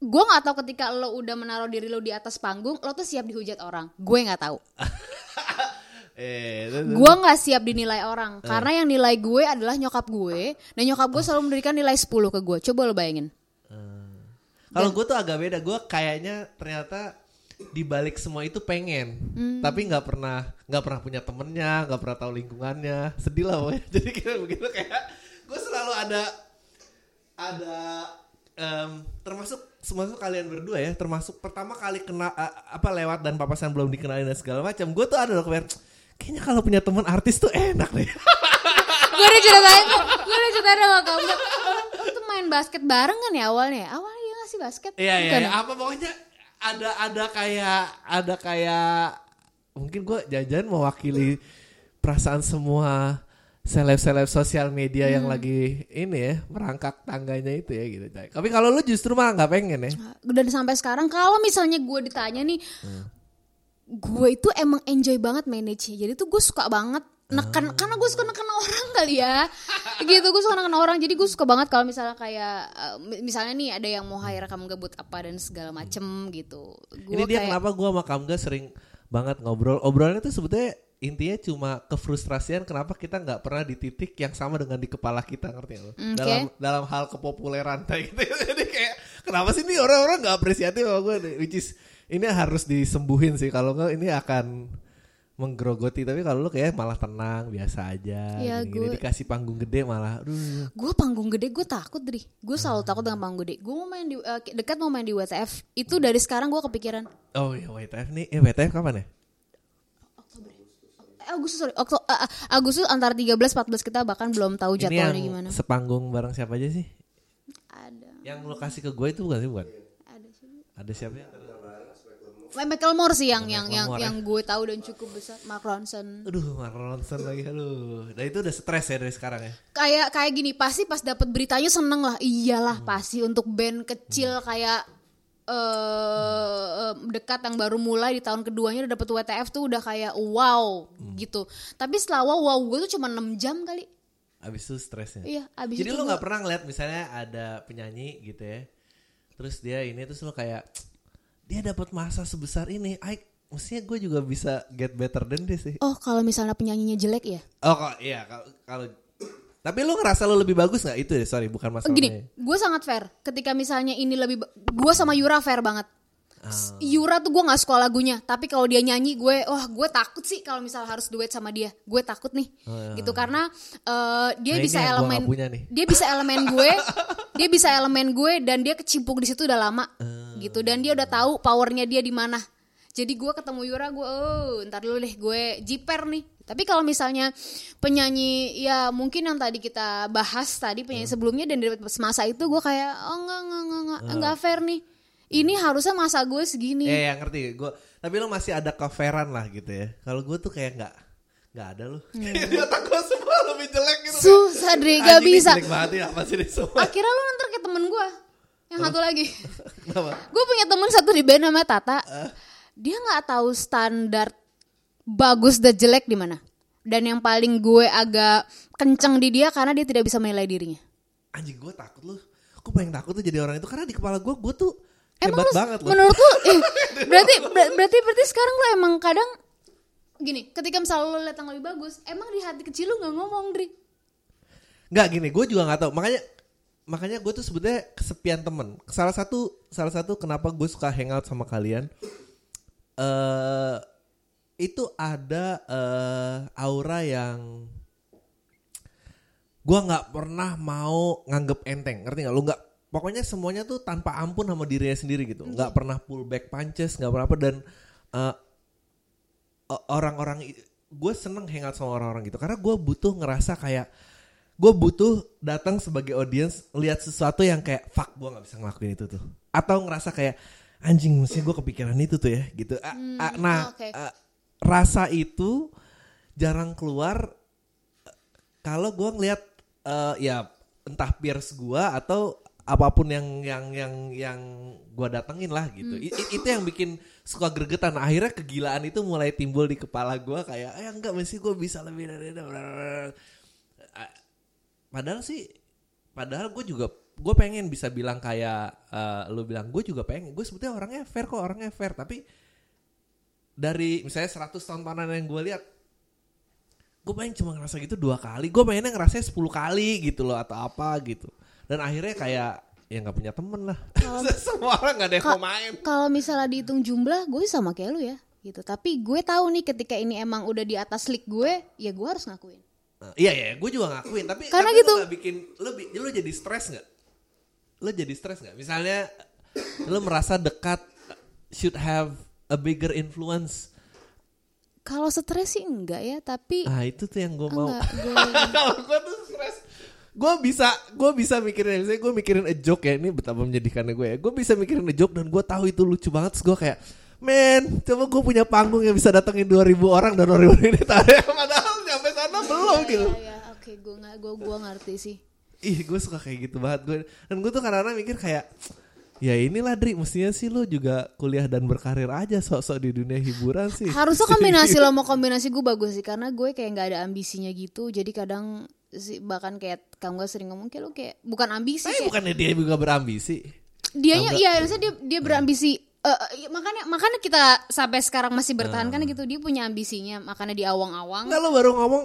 Gue nggak tahu ketika lo udah menaruh diri lo di atas panggung lo tuh siap dihujat orang. Gue nggak tahu. [laughs] Eh, gue nggak siap dinilai orang. Karena yang nilai gue adalah nyokap gue dan nyokap gue selalu memberikan nilai 10 ke gue. Coba lo bayangin. Kalau gue tuh agak beda, gue kayaknya ternyata di balik semua itu pengen, tapi nggak pernah nggak pernah punya temennya, nggak pernah tahu lingkungannya, sedih lah pokoknya. [laughs] Jadi kayak begitu kayak gue selalu ada ada em, termasuk termasuk kalian berdua ya, termasuk pertama kali kena a- apa lewat dan papasan belum dikenalin dan segala macam. Gue tuh ada loh kayak kayaknya kalau punya teman artis tuh enak deh. [laughs] gue udah ceritain gue udah ceritain sama kamu tuh main basket bareng kan ya awalnya awalnya iya nggak sih basket Iya iya, iya. ya? apa pokoknya ada ada kayak ada kayak mungkin gue jajan mewakili perasaan semua seleb-seleb sosial media yang Hmm. lagi ini ya merangkak tangganya itu ya gitu. Tapi kalau lu justru malah nggak pengen ya. dan sampai sekarang kalau misalnya gue ditanya nih gue itu emang enjoy banget manage jadi tuh gue suka banget neken karena gue suka neken orang [laughs] kali ya gitu gue suka neken orang jadi gue suka banget kalau misalnya kayak eh, mi- misalnya nih ada yang mau hire kamu gabut apa dan segala macem gitu gue ini dia kayak kenapa gua sama Kamga sering banget ngobrol. Obrolannya tuh sebetulnya intinya cuma kefrustrasian kenapa kita nggak pernah di titik yang sama dengan di kepala kita ngerti lo? Oke. Dalam dalam hal kepopuleran [laughs] kayak gitu. Jadi kayak kenapa sih ini orang-orang nggak apresiatif sama gue? Which is ini harus disembuhin sih kalau nggak ini akan menggerogoti tapi kalau lu kayak malah tenang biasa aja Ya, gini, gue- dikasih panggung gede malah gue panggung gede gue takut dri. Gue selalu takut dengan panggung gede. Gue mau main di eh, dekat mau main di WTF itu dari sekarang gue kepikiran. Oh iya WTF nih. Eh WTF kapan ya? Eh, Agustus sorry. Okto- eh, Agustus antara 13 14 kita bahkan belum tahu ini jadwalnya yang gimana. sepanggung bareng siapa aja sih? Ada. Yang lu kasih ke gue itu bukan sih bukan? Ada sih ada siapa ya? Michael Moore sih yang yang yang Moore, ya. yang gue tahu dan cukup besar Mark Ronson Aduh, Mark Ronson lagi, aduh. Nah itu udah stres ya dari sekarang ya. kayak kayak gini pasti pas dapat beritanya seneng lah iyalah Hmm. pasti untuk band kecil kayak eh eh, dekat yang baru mulai di tahun keduanya udah dapet WTF tuh udah kayak wow Hmm. gitu tapi setelah wow wow gue tuh cuma 6 jam kali Abis itu stresnya. iya abis Jadi itu lu gua- nggak pernah ngeliat misalnya ada penyanyi gitu ya. Terus dia ini terus lu kayak dia dapat masa sebesar ini. I, mestinya gue juga bisa get better than this sih. oh kalau misalnya penyanyinya jelek ya Oh kok iya kalau tapi lu ngerasa lu lebih bagus nggak itu ya sorry bukan masalahnya. gini gue sangat fair ketika misalnya ini lebih gue sama Yura fair banget Ah. Yura tuh gue nggak suka lagunya tapi kalau dia nyanyi gue wah gue takut sih kalau misal harus duet sama dia. Gue takut nih gitu. Karena eh, dia Nah, bisa elemen dia bisa elemen gue [laughs] dia bisa elemen gue dan dia kecimpung di situ udah lama Ah. gitu. Dan dia udah tahu powernya dia di mana. Jadi gue ketemu Yura gue oh ntar dulu deh gue jiper nih. Tapi kalau misalnya penyanyi ya mungkin yang tadi kita bahas tadi penyanyi Ah. sebelumnya dan dari semasa itu gue kayak oh enggak enggak enggak enggak enggak fair nih ini harusnya masa gue segini Eh yang ngerti gue. Tapi lu masih ada coveran lah gitu ya. Kalau gue tuh kayak nggak nggak ada lu. [laughs] Hmm. Otak gue semua lebih jelek gitu. susah Dri gak bisa Jelek banget ya apa sih semua. akhirnya lu ntar kayak temen gue yang satu lagi [laughs] gue punya temen satu di band namanya Tata dia nggak tahu standar bagus dan jelek di mana dan yang paling gue agak kenceng di dia karena dia tidak bisa menilai dirinya Anjing gue takut lu. Gue paling takut tuh jadi orang itu karena di kepala gue gue tuh Emang hebat lu- banget loh. menurut lu eh, [laughs] berarti ber- berarti berarti sekarang lu emang kadang gini ketika misalnya lu lihat yang lebih bagus emang di hati kecil lu nggak ngomong Dri Nggak gini, gue juga nggak tahu. Makanya makanya gue tuh sebetulnya kesepian temen. Salah satu salah satu kenapa gue suka hangout sama kalian. eh itu ada eh, aura yang gue nggak pernah mau nganggep enteng, ngerti nggak? Lu nggak pokoknya semuanya tuh tanpa ampun sama dirinya sendiri gitu. Nggak pernah pull back punches, nggak pernah apa dan o- orang-orang gue seneng hangout sama orang-orang gitu karena gue butuh ngerasa kayak gue butuh datang sebagai audience lihat sesuatu yang kayak fuck gue nggak bisa ngelakuin itu tuh atau ngerasa kayak anjing mesti gue kepikiran itu tuh ya gitu A- a- nah oke. a- rasa itu jarang keluar eh, kalau gue ngelihat eh, ya entah peers gue atau apa pun yang yang yang yang gue datengin lah gitu. I- i- itu yang bikin suka gregetan. Akhirnya kegilaan itu mulai timbul di kepala gue kayak eh enggak mesti gue bisa lebih dari itu. Ah, padahal sih padahal gue juga gue pengen bisa bilang kayak eh, lu bilang gue juga pengen. Gue sebetulnya orangnya fair kok orangnya fair. Tapi dari misalnya 100 tontonan yang gue lihat gue pengen cuma ngerasa gitu dua kali. Gue pengennya ngerasa 10 kali gitu loh atau apa gitu dan akhirnya kayak ya nggak punya temen lah. [laughs] Semua orang nggak ada yang mau main. kalau misalnya dihitung jumlah gue sama kayak lu ya gitu. Tapi gue tahu nih ketika ini emang udah di atas league gue ya gue harus ngakuin. Nah, iya iya gue juga ngakuin. Tapi Karena tapi gitu. lu gak bikin lu lu jadi stres nggak? Lu jadi stres nggak? Misalnya lu merasa dekat should have a bigger influence. Kalau stres sih enggak ya tapi ah itu tuh yang gue mau. [laughs] Kalau gue tuh stres gue bisa gue bisa mikirin misalnya gue mikirin a joke ya. Ini betapa menyedihkannya gue ya. Gue bisa mikirin a joke dan gue tahu itu lucu banget. Terus gue kayak men coba gue punya panggung yang bisa datengin 2000 orang dan 2000 ini tadi [laughs] padahal sampai sana belum gitu. ya, oke Oke, gue nggak, gue gue ngerti sih. Ih gue suka kayak gitu banget. Gue Dan gue tuh kadang-kadang mikir kayak Ya inilah Dri Mestinya sih lo juga kuliah dan berkarir aja Sok-sok di dunia hiburan sih. Harusnya kombinasi [laughs] lo mau kombinasi gue bagus sih karena gue kayak nggak ada ambisinya gitu. Jadi kadang sih bahkan kayak kamu gak sering ngomong kayak lo kayak bukan ambisi Tapi kayak bukannya dia juga berambisi dianya iya maksudnya dia dia berambisi eh, makanya makanya kita sampai sekarang masih bertahan kan gitu dia punya ambisinya makanya di awang-awang Enggak lo baru ngomong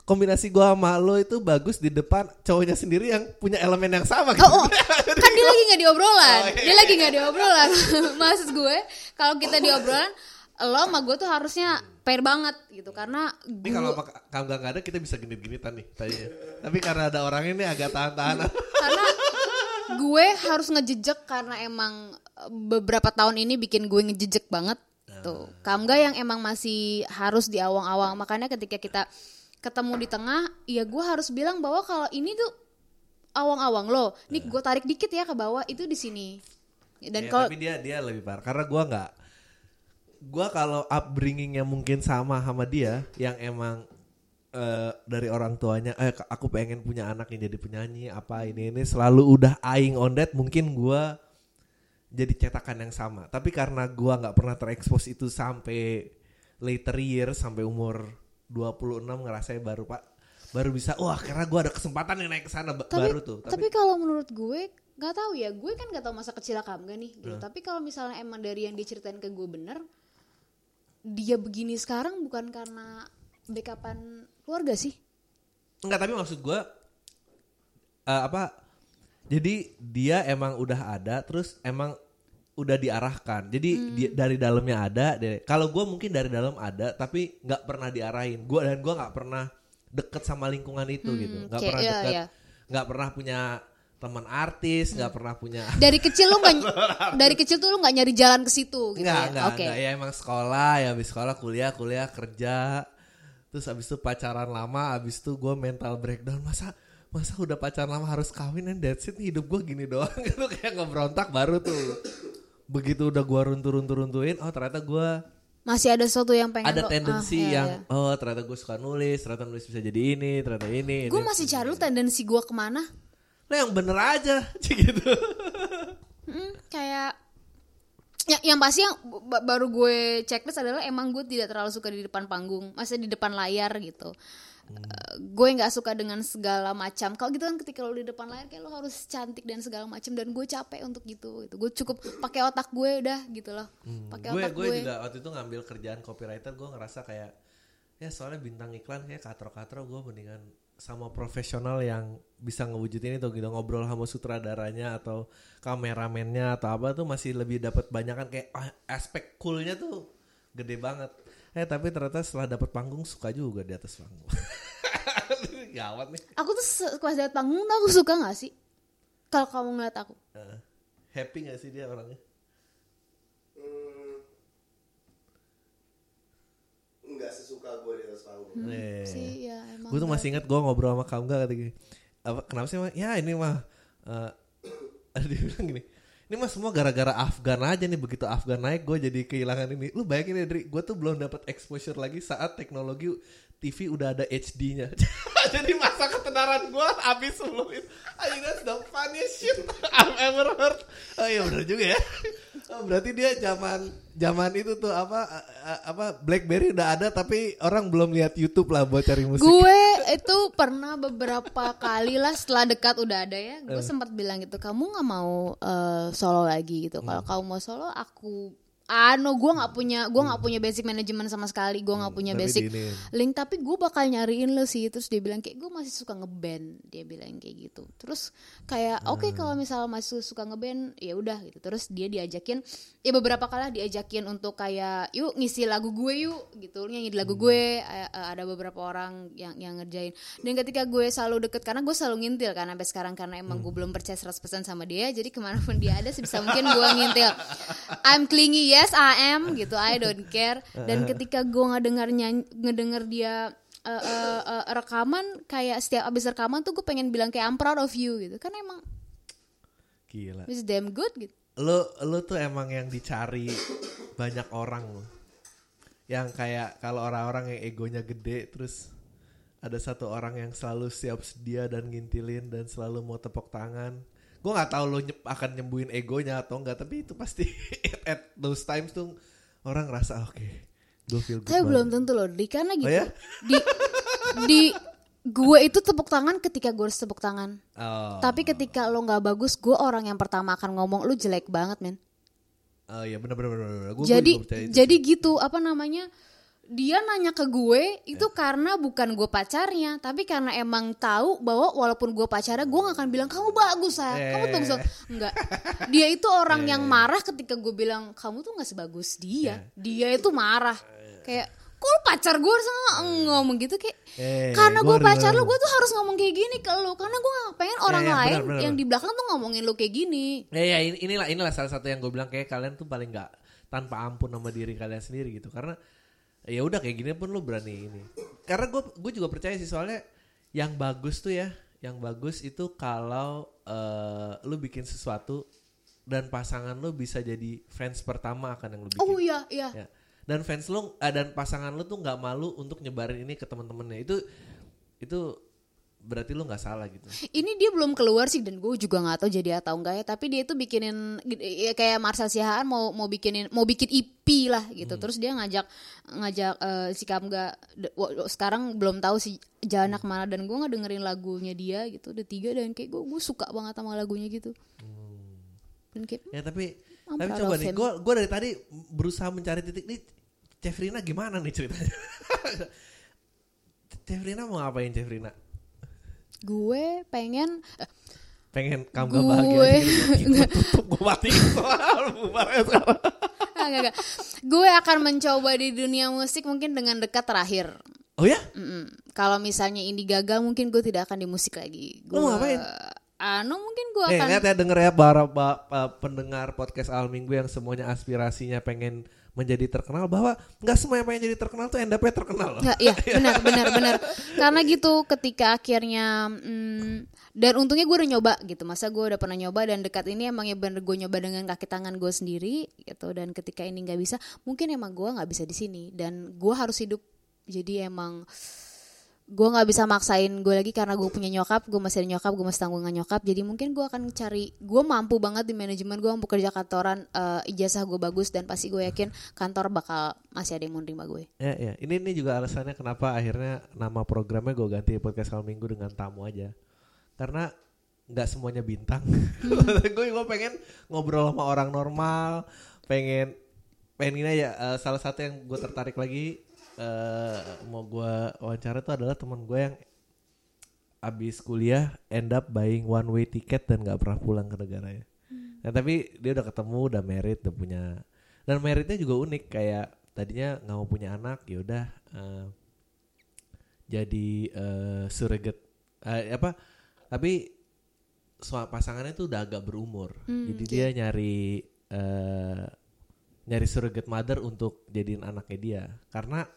Kombinasi gue sama lo itu bagus di depan cowoknya sendiri yang punya elemen yang sama gitu. Oh, oh. kan dia lagi nggak di obrolan Oh, iya. dia lagi nggak di obrolan [laughs] maksud gue kalau kita di obrolan lo sama gue tuh harusnya pair banget gitu. Karena Ini gue kalau kamu gak ada kita bisa genit-genitan nih tadinya. Tapi karena ada orang ini agak tahan-tahanan. [laughs] karena gue harus ngejejek karena emang eh, beberapa tahun ini bikin gue ngejejek banget tuh. Kamga yang emang masih harus di awang-awang makanya ketika kita ketemu di tengah ya gue harus bilang bahwa kalau ini tuh awang-awang lo nih gue tarik dikit ya ke bawah itu di sini. Dan Ya, kalau tapi dia dia lebih parah. Karena gua nggak gua kalau upbringingnya mungkin sama sama dia yang emang eh, dari orang tuanya eh aku pengen punya anak yang jadi penyanyi apa ini ini selalu udah eyeing on that mungkin gua jadi cetakan yang sama. Tapi karena gua nggak pernah terekspos itu sampai later year sampai umur 26 ngerasain baru pak baru bisa wah karena gua ada kesempatan yang naik ke sana tapi baru tuh. Tapi kalau menurut gue nggak tahu ya gue kan nggak tahu masa kecil Kamga nih gitu. Nah. tapi kalau misalnya emang dari yang diceritain ke gue bener dia begini sekarang bukan karena backupan keluarga sih Enggak tapi maksud gue eh, apa? Jadi dia emang udah ada, terus emang udah diarahkan. Jadi Hmm. dia- dari dalamnya ada. Kalau gue mungkin dari dalam ada, tapi nggak pernah diarahin. Gue dan gue nggak pernah deket sama lingkungan itu gitu. Nggak Hmm, pernah iya, deket, iya. nggak pernah punya teman artis, nggak pernah punya. dari kecil lu nggak [laughs] dari kecil tuh lu nggak nyari jalan ke situ gitu Enggak, ya enggak, oke enggak. Ya emang sekolah, ya habis sekolah kuliah, kuliah kerja. Terus habis itu pacaran lama, habis itu gue mental breakdown. Masa masa udah pacaran lama harus kawin and that's it hidup gue gini doang [laughs] gitu kayak ngebrontak baru tuh begitu udah gue runtuh-runtuh-runtuhin oh ternyata gue masih ada sesuatu yang pengen ada lo- tendensi ah, iya, yang iya. oh ternyata gue suka nulis ternyata nulis bisa jadi ini ternyata ini gue masih cari lu tendensi gue ke mana Lo yang bener aja [laughs] gitu Hmm, kayak ya, yang pasti yang ba- baru gue checklist adalah emang gue tidak terlalu suka di depan panggung, masih di depan layar gitu. Eh, gue nggak suka dengan segala macam. Kalau gitu kan ketika lo di depan layar kayak lo harus cantik dan segala macam dan gue capek untuk gitu. Itu gue cukup pakai otak gue udah gitu loh. Pakai gue otak gue gue. juga waktu itu ngambil kerjaan copywriter gue ngerasa kayak ya soalnya bintang iklan kayak katro-katro gue mendingan sama profesional yang bisa ngewujudin itu gitu. Ngobrol sama sutradaranya atau kameramennya atau apa tuh masih lebih dapat banyak kan. Kayak ah, aspek coolnya tuh gede banget. Eh tapi ternyata setelah dapat panggung suka juga di atas panggung. [laughs] Gawat nih. Aku tuh pas lihat panggung tuh aku suka nggak sih? Kalau kamu ngeliat aku, Eh, happy gak sih dia orangnya Nggak sesuka gue di atas panggung. Eh. sih ya emang. gue tuh masih inget gue ngobrol sama kamu kata gini apa kenapa sih mah ya ini mah eh [coughs] dia bilang gini ini mah semua gara-gara Afgan aja nih begitu Afgan naik gue jadi kehilangan ini lu bayangin ya Dri gue tuh belum dapat exposure lagi saat teknologi TV udah ada HD-nya [laughs] jadi masa ketenaran gue habis sebelum itu I that's the funniest shit I've ever heard oh iya bener juga ya oh, berarti dia zaman zaman itu tuh apa eh, eh, apa BlackBerry udah ada tapi orang belum lihat YouTube lah buat cari musik Gue itu pernah beberapa kali lah setelah dekat udah ada ya. Eh. Gue sempat bilang gitu, kamu nggak mau eh, solo lagi gitu. Hmm. Kalau kamu mau solo, aku ano gue nggak punya gue nggak punya basic manajemen sama sekali gue nggak punya Hmm. tapi basic link tapi gue bakal nyariin lo sih terus dia bilang kayak gue masih suka ngeband dia bilang kayak gitu terus kayak oke Hmm. kalau misalnya masih suka ngeband ya udah gitu terus dia diajakin ya beberapa kali diajakin untuk kayak yuk ngisi lagu gue yuk gitu nyanyi lagu Hmm. gue eh, eh, ada beberapa orang yang yang ngerjain dan ketika gue selalu deket karena gue selalu ngintil kan sampai sekarang karena emang Hmm. gue belum percaya 100% sama dia jadi ke mana pun dia ada sebisa mungkin gue ngintil I'm clingy yes I am gitu. I don't care. Dan [laughs] ketika gue ngedengar nyanyi ngedenger dia eh, eh, eh, rekaman kayak setiap abis rekaman tuh gue pengen bilang kayak I'm proud of you gitu. Kan emang gila. It's damn good gitu. Lu lu tuh emang yang dicari banyak orang lo yang kayak kalau orang-orang yang egonya gede terus ada satu orang yang selalu siap sedia dan ngintilin dan selalu mau tepuk tangan. Gue nggak tahu lo nyep- akan nyembuhin egonya atau enggak, tapi itu pasti [laughs] at those times tuh orang ngerasa oke, gue feel good. Tapi banget." belum tentu loh, di karena gitu. Oh ya? Di di gue itu tepuk tangan ketika gue harus tepuk tangan. Oh, Tapi ketika lo nggak bagus, gue orang yang pertama akan ngomong lu jelek banget men. oh iya benar benar benar. Gua- gua jadi itu jadi gitu apa namanya? Dia nanya ke gue itu karena bukan gue pacarnya, tapi karena emang tahu bahwa walaupun gue pacarnya, gue gak akan bilang kamu bagus saya, kamu Eh. bagus. Banget." enggak. Dia itu orang yang marah ketika gue bilang kamu tuh nggak sebagus dia. Dia itu marah. Kayak kok pacar gue? Harus ng- ngomong gitu kayak Eh, karena gue pacar lu gue tuh harus ngomong kayak gini ke lu. Karena gue gak pengen orang ya, lain benar, benar, yang di belakang tuh ngomongin lu kayak gini. Ya, ya ini- inilah inilah salah satu yang gue bilang kayak kalian tuh paling nggak tanpa ampun sama diri kalian sendiri gitu. Karena ya udah kayak gini pun lu berani ini. Karena gue gue juga percaya sih soalnya yang bagus tuh ya yang bagus itu kalau eh, lu bikin sesuatu dan pasangan lu bisa jadi fans pertama akan yang lu bikin. Oh iya iya. Ya. dan fans lu eh, dan pasangan lu tuh nggak malu untuk nyebarin ini ke temen-temennya. Itu itu berarti lu nggak salah gitu ini dia belum keluar sih dan gue juga nggak tahu jadi atau enggak ya tapi dia itu bikinin ya kayak Marcel Sihaan mau mau bikinin mau bikin EP lah gitu Hmm. terus dia ngajak ngajak eh, si Kamga sekarang belum tahu si jalan ke mana dan gue nggak dengerin lagunya dia gitu udah tiga dan kayak gue gue suka banget sama lagunya gitu dan kayak Ya tapi I'm tapi coba nih, gue gue dari tadi berusaha mencari titik nih. Cefrina gimana nih ceritanya? [laughs] Cefrina mau ngapain Cefrina? Gue pengen eh, Pengen kamu Gue- bahagia gitu. [laughs] Gue tutup, gue ah, enggak, enggak. gue akan mencoba di dunia musik mungkin dengan dekat terakhir Oh ya? Mm-mm. Kalau misalnya ini gagal, mungkin gue tidak akan di musik lagi. Lu Gue mau ngapain? Anu mungkin gue Eh, akan. lihat ya denger ya para ba- pa- pendengar podcast Al Minggu yang semuanya aspirasinya pengen menjadi terkenal bahwa nggak semua yang pengen jadi terkenal tuh end up-nya terkenal loh. Nggak, iya [laughs] benar benar benar. Karena gitu ketika akhirnya mm, dan untungnya gue udah nyoba gitu. Masa gue udah pernah nyoba dan dekat ini emang ya bener gue nyoba dengan kaki tangan gue sendiri gitu. Dan ketika ini nggak bisa, mungkin emang gue nggak bisa di sini dan gue harus hidup. Jadi emang gue nggak bisa maksain gue lagi karena gue punya nyokap gue masih ada nyokap gue masih tanggungan nyokap jadi mungkin gue akan cari gue mampu banget di manajemen gue mampu kerja kantoran eh, ijazah gue bagus dan pasti gue yakin kantor bakal masih ada yang mau nerima gue Ya, ya. Ini ini juga alasannya kenapa akhirnya nama programnya gue ganti podcast Al Minggu dengan tamu aja. Karena nggak semuanya bintang. [laughs] gue gue pengen ngobrol sama orang normal, pengen pengen ini aja. eh, salah satu yang gue tertarik lagi eh, mau gue wawancara itu adalah teman gue yang abis kuliah end up buying one way ticket dan nggak pernah pulang ke negaranya. Nah tapi dia udah ketemu, udah married, udah punya dan meritnya juga unik kayak tadinya nggak mau punya anak, ya udah eh, jadi eh, surrogate Eh, apa? Tapi pasangannya tuh udah agak berumur, jadi dia nyari eh, nyari surrogate mother untuk jadiin anaknya dia karena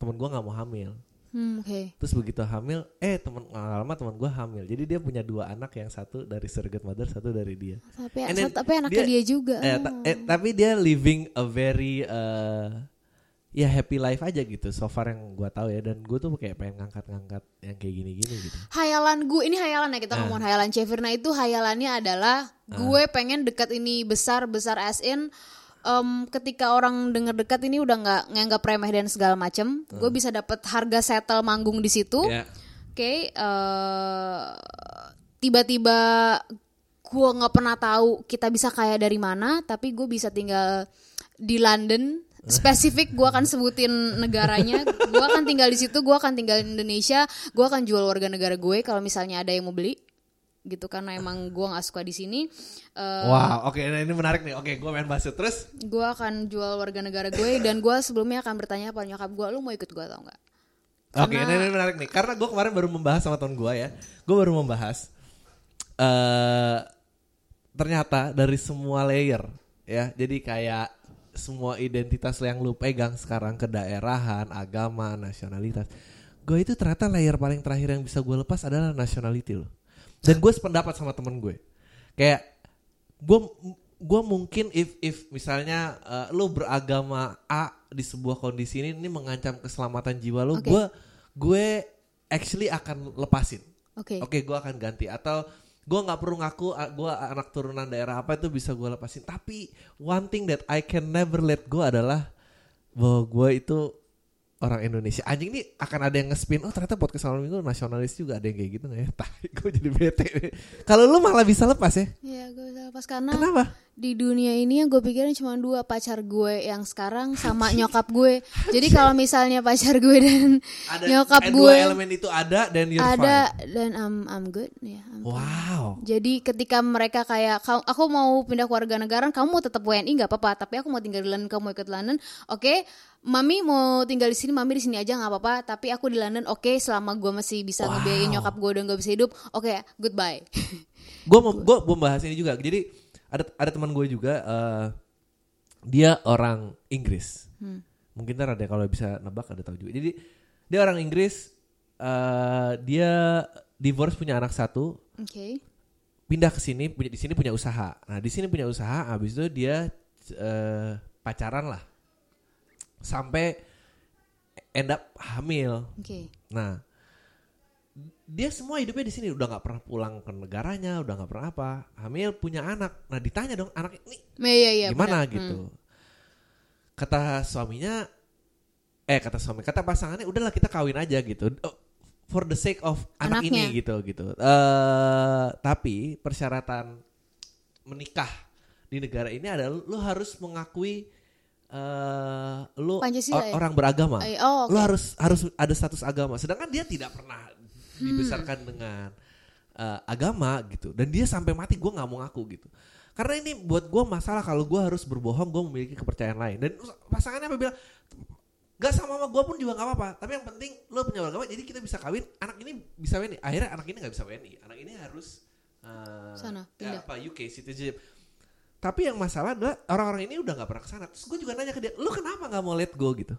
temen gua nggak mau hamil. hmm, oke Terus begitu hamil, eh temen lama temen gue hamil. Jadi dia punya dua anak yang satu dari surrogate mother, satu dari dia. tapi And then tapi anaknya dia, juga Eh, ta- eh, tapi dia living a very eh, ya happy life aja gitu. So far yang gue tahu ya. Dan gue tuh kayak pengen ngangkat-ngangkat yang kayak gini-gini gitu. hayalan gue ini hayalan ya kita Ah. ngomongin hayalan Cefirna itu hayalannya adalah gue pengen dekat ini besar besar as in em, ketika orang denger dekat ini udah nggak nganggap remeh dan segala macem gue bisa dapat harga settle manggung di situ. Ya. oke eh, tiba-tiba gue nggak pernah tahu kita bisa kaya dari mana tapi gue bisa tinggal di London. Spesifik gue akan sebutin negaranya. Gue akan tinggal di situ gue akan tinggal di Indonesia gue akan jual warga negara gue kalau misalnya ada yang mau beli gitu karena emang gue nggak suka di sini Eh, Wow, oke nah ini menarik nih. Oke, gue main bahasa terus. gue akan jual warga negara gue dan gue sebelumnya akan bertanya pada nyokap gue lu mau ikut gue atau enggak Oke, ini, ini menarik nih. Karena gue kemarin baru membahas sama teman gue ya. Gue baru membahas eh ternyata dari semua layer ya. Jadi kayak semua identitas yang lu pegang sekarang kedaerahan, agama, nasionalitas. Gue itu ternyata layer paling terakhir yang bisa gue lepas adalah nationality loh. Dan gue sependapat sama temen gue. Kayak gue gue mungkin if if misalnya eh, lu beragama A di sebuah kondisi ini ini mengancam keselamatan jiwa lu Oke. gue gue actually akan lepasin. Oke. Oke, gue akan ganti atau gue nggak perlu ngaku gue anak turunan daerah apa itu bisa gue lepasin. Tapi one thing that I can never let go adalah bahwa gue itu orang Indonesia. Anjing nih akan ada yang nge-spin. Oh ternyata podcast malam minggu nasionalis juga ada yang kayak gitu nggak ya? [laughs] Tai, gue jadi bete. Kalau lu malah bisa lepas ya? Iya, gue bisa lepas karena Kenapa? di dunia ini yang gue pikirin cuma dua pacar gue yang sekarang sama nyokap gue. Jadi kalau misalnya pacar gue dan Ada nyokap eh, gue dua elemen itu ada dan you're ada fine. dan I'm I'm good ya. I'm fine. Wow. Jadi ketika mereka kayak "Kau- aku mau pindah ke warga negara, kamu mau tetap WNI nggak apa-apa, tapi aku mau tinggal di London, kamu mau ikut London, oke. Mami mau tinggal di sini, mami di sini aja nggak apa-apa, tapi aku di London, oke. selama gue masih bisa Wow. ngebiayain nyokap gue udah nggak bisa hidup, oke, goodbye. [laughs] gue mau gue mau bahas ini juga jadi ada ada teman gue juga eh, dia orang Inggris mungkin ntar ada kalau bisa nebak ada tahu juga jadi dia orang Inggris eh, dia divorce punya anak satu Oke. pindah ke sini punya di sini punya usaha nah di sini punya usaha habis itu dia eh, pacaran lah sampai end up hamil Oke. Nah, dia semua hidupnya di sini udah nggak pernah pulang ke negaranya, udah nggak pernah apa. Hamil punya anak. Nah, ditanya dong anak ini Iya iya. gimana benar. gitu. Kata suaminya, eh kata suami, kata pasangannya, udahlah kita kawin aja gitu. Oh, for the sake of anak Anaknya. ini gitu gitu. Eh, tapi persyaratan menikah di negara ini adalah lu harus mengakui eh lu Pancasila or- ya? orang beragama. Eh, oh, oke. Lu harus harus ada status agama. Sedangkan dia tidak pernah dibesarkan dengan eh, agama gitu. Dan dia sampai mati gue nggak mau ngaku gitu. Karena ini buat gue masalah kalau gue harus berbohong gue memiliki kepercayaan lain. Dan pasangannya apa bilang Gak sama sama gue pun juga gak apa-apa Tapi yang penting lo punya agama Jadi kita bisa kawin Anak ini bisa WNI Akhirnya anak ini gak bisa WNI Anak ini harus eh, Sana, ya, apa UK citizenship Tapi yang masalah adalah Orang-orang ini udah gak pernah ke sana Terus gue juga nanya ke dia Lo kenapa gak mau let go gitu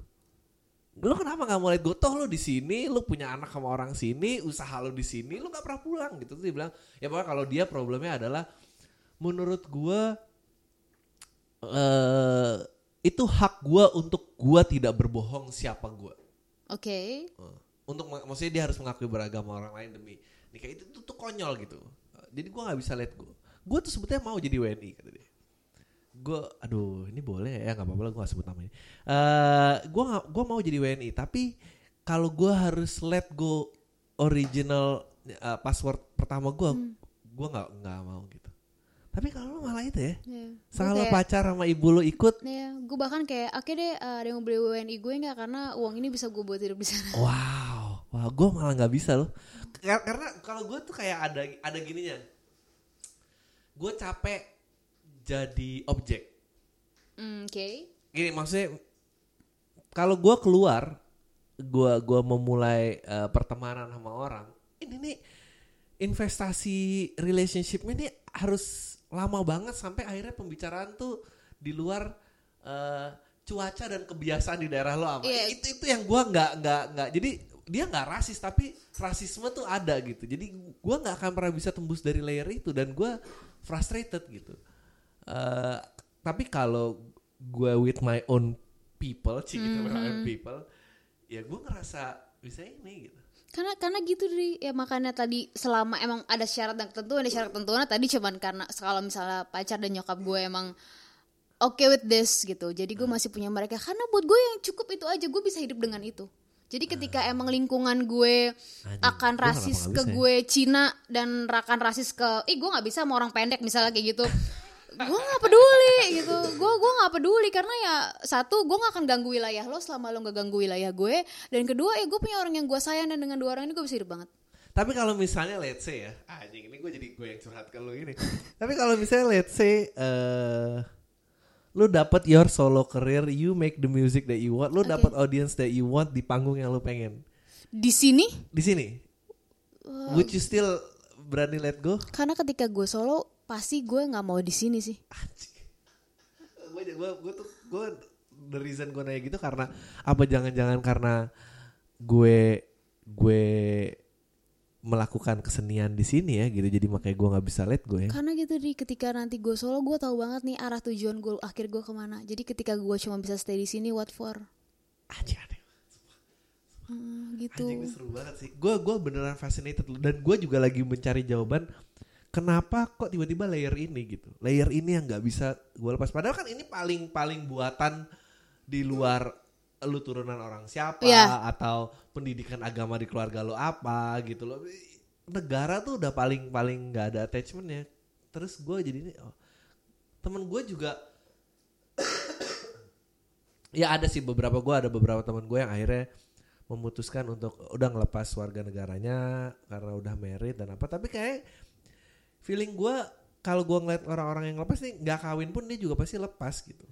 Lo kenapa gak mau let go Toh lo di sini Lo punya anak sama orang sini Usaha lo di sini Lo gak pernah pulang gitu Terus dia bilang Ya pokoknya kalau dia problemnya adalah Menurut gue eh itu hak gue untuk gue tidak berbohong siapa gue. Oke. Eh, Untuk mak- maksudnya dia harus mengakui beragama orang lain demi nikah itu tuh, tuh konyol gitu. Jadi gue nggak bisa let go. Gue tuh sebetulnya mau jadi WNI kata dia. Gue, aduh ini boleh ya nggak apa-apa lah gue gak sebut namanya. Eh gue gue mau jadi WNI tapi kalau gue harus let go original eh, password pertama gue, gue nggak nggak mau gitu. Tapi kalau lu malah itu ya. Gua salah kayak- pacar sama ibu lu ikut, Ya, gue bahkan kayak oke deh uh, ada yang mau beli WNI gue nggak karena uang ini bisa gue buat hidup di sana. Wow, wah gue malah nggak bisa loh. Kar- Karena kalau gue tuh kayak ada ada gininya. Gue capek jadi objek. Hmm, Oke. Gini maksudnya kalau gue keluar, gue gua memulai eh, pertemanan sama orang, ini nih investasi relationship ini harus lama banget sampai akhirnya pembicaraan tuh di luar eh, cuaca dan kebiasaan di daerah lo apa. Iya. Itu itu yang gue nggak nggak nggak. Jadi dia nggak rasis tapi rasisme tuh ada gitu. Jadi gue nggak akan pernah bisa tembus dari layer itu dan gue frustrated gitu. Eh, tapi kalau gue with my own people, cik gitu, with my own people, ya gue ngerasa bisa ini gitu. Karena karena gitu dari ya makanya tadi selama emang ada syarat dan ketentuan ada syarat ketentuan tadi cuman karena kalau misalnya pacar dan nyokap gue emang oke with this gitu. Jadi gue masih punya mereka karena buat gue yang cukup itu aja gue bisa hidup dengan itu. Jadi ketika emang lingkungan gue Anjing, akan gua rasis ke ya? gue Cina dan akan rasis ke, ih gue nggak bisa sama orang pendek misalnya kayak gitu. [laughs] gue nggak peduli gitu. Gue gue nggak peduli karena ya satu gue nggak akan ganggu wilayah lo selama lo nggak ganggu wilayah gue. Dan kedua ya gue punya orang yang gue sayang dan dengan dua orang ini gue bisa hidup banget. Tapi kalau misalnya let's say ya, anjing ini gue jadi gue yang curhat ke lu ini. [laughs] Tapi kalau misalnya let's say eh lu dapat your solo career, you make the music that you want, lu Oke. dapat audience that you want di panggung yang lu pengen. Di sini Di sini. Would you still berani let go? karena ketika gue solo pasti gue nggak mau di sini sih. gue gue gue tuh gue the reason gue nanya gitu karena apa jangan-jangan karena gue gue melakukan kesenian di sini ya gitu jadi makanya gue nggak bisa let go ya Karena gitu di ketika nanti gue solo gue tahu banget nih arah tujuan gue akhir gue ke mana. Jadi ketika gue cuma bisa stay di sini what for? aneh Hmm, gitu. Anjing seru banget sih. Gue gua beneran fascinated dan gue juga lagi mencari jawaban kenapa kok tiba-tiba layer ini gitu. Layer ini yang nggak bisa gue lepas. Padahal kan ini paling paling buatan di luar lu turunan orang siapa Iya. atau pendidikan agama di keluarga lu apa gitu loh. Negara tuh udah paling paling nggak ada attachmentnya. Terus gue jadi ini oh, temen gue juga [coughs] ya ada sih beberapa gue ada beberapa teman gue yang akhirnya memutuskan untuk udah ngelepas warga negaranya karena udah married dan apa tapi kayak feeling gue kalau gue ngeliat orang-orang yang lepas nih nggak kawin pun dia juga pasti lepas gitu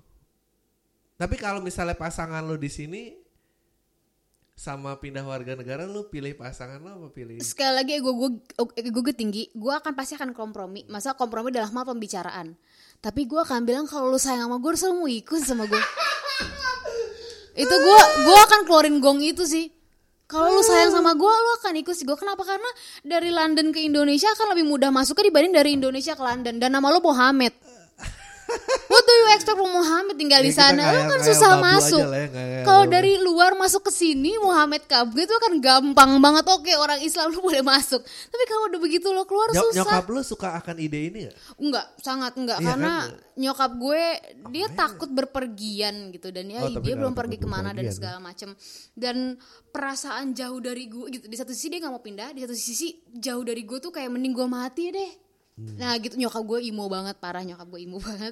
tapi kalau misalnya pasangan lo di sini sama pindah warga negara lo pilih pasangan lo apa pilih Sekali lagi ego gue ego gue tinggi, gue akan pasti akan kompromi. Masa kompromi dalam hal pembicaraan. Tapi gue akan bilang kalau lu sayang sama gue, harus lu mau ikut sama gue. [laughs] itu gue gue akan keluarin gong itu sih. Kalau lu sayang sama gue, lu akan ikut sih gue. Kenapa? Karena dari London ke Indonesia akan lebih mudah masuknya dibanding dari Indonesia ke London. Dan nama lu Mohammed. What do you expect from Muhammad tinggal di Ya, sana? Lu kan susah masuk. ya, Kalau dari luar masuk ke sini Muhammad Kabul itu kan gampang banget. Oke, orang Islam lu boleh masuk. Tapi kalau udah begitu lo keluar Nyok- susah. nyokap lo suka akan ide ini gak? Enggak, sangat enggak Iya karena kan? nyokap gue dia takut berpergian gitu dan ya Oh, dia belum pergi ke mana dan berpergian, segala macem dan perasaan jauh dari gue gitu di satu sisi dia nggak mau pindah di satu sisi jauh dari gue tuh kayak mending gue mati deh Hmm. nah gitu. Nyokap gue imo banget parah. Nyokap gue imo [laughs] banget.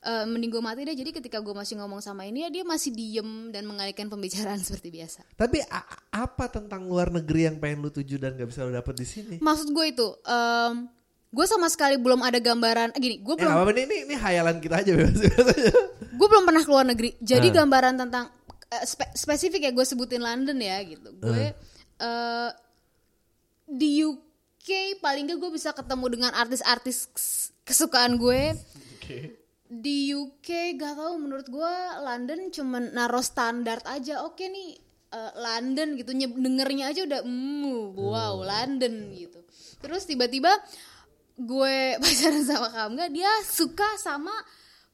Eh, mending gue mati deh. Jadi ketika gue masih ngomong sama ini ya dia masih diem dan mengalihkan pembicaraan [laughs] seperti biasa. Tapi apa tentang luar negeri yang pengen lu tuju dan gak bisa lu dapet di sini? maksud gue itu em, gue sama sekali belum ada gambaran. Eh, gini gue Ya belum apa-apa. Ini, ini, ini hayalan kita aja aja. [laughs] gue belum pernah keluar negeri. Jadi Ah. gambaran tentang eh, spe- spesifik ya gue sebutin London ya gitu. Gue eh, di UK paling gak gue bisa ketemu dengan artis-artis kes- kesukaan gue. Di UK gak tau menurut gue London cuman naruh standar aja. Oke nih eh, London gitu dengernya aja udah mm, wow London gitu. Terus tiba-tiba gue [laughs] pacaran sama Kamga dia suka sama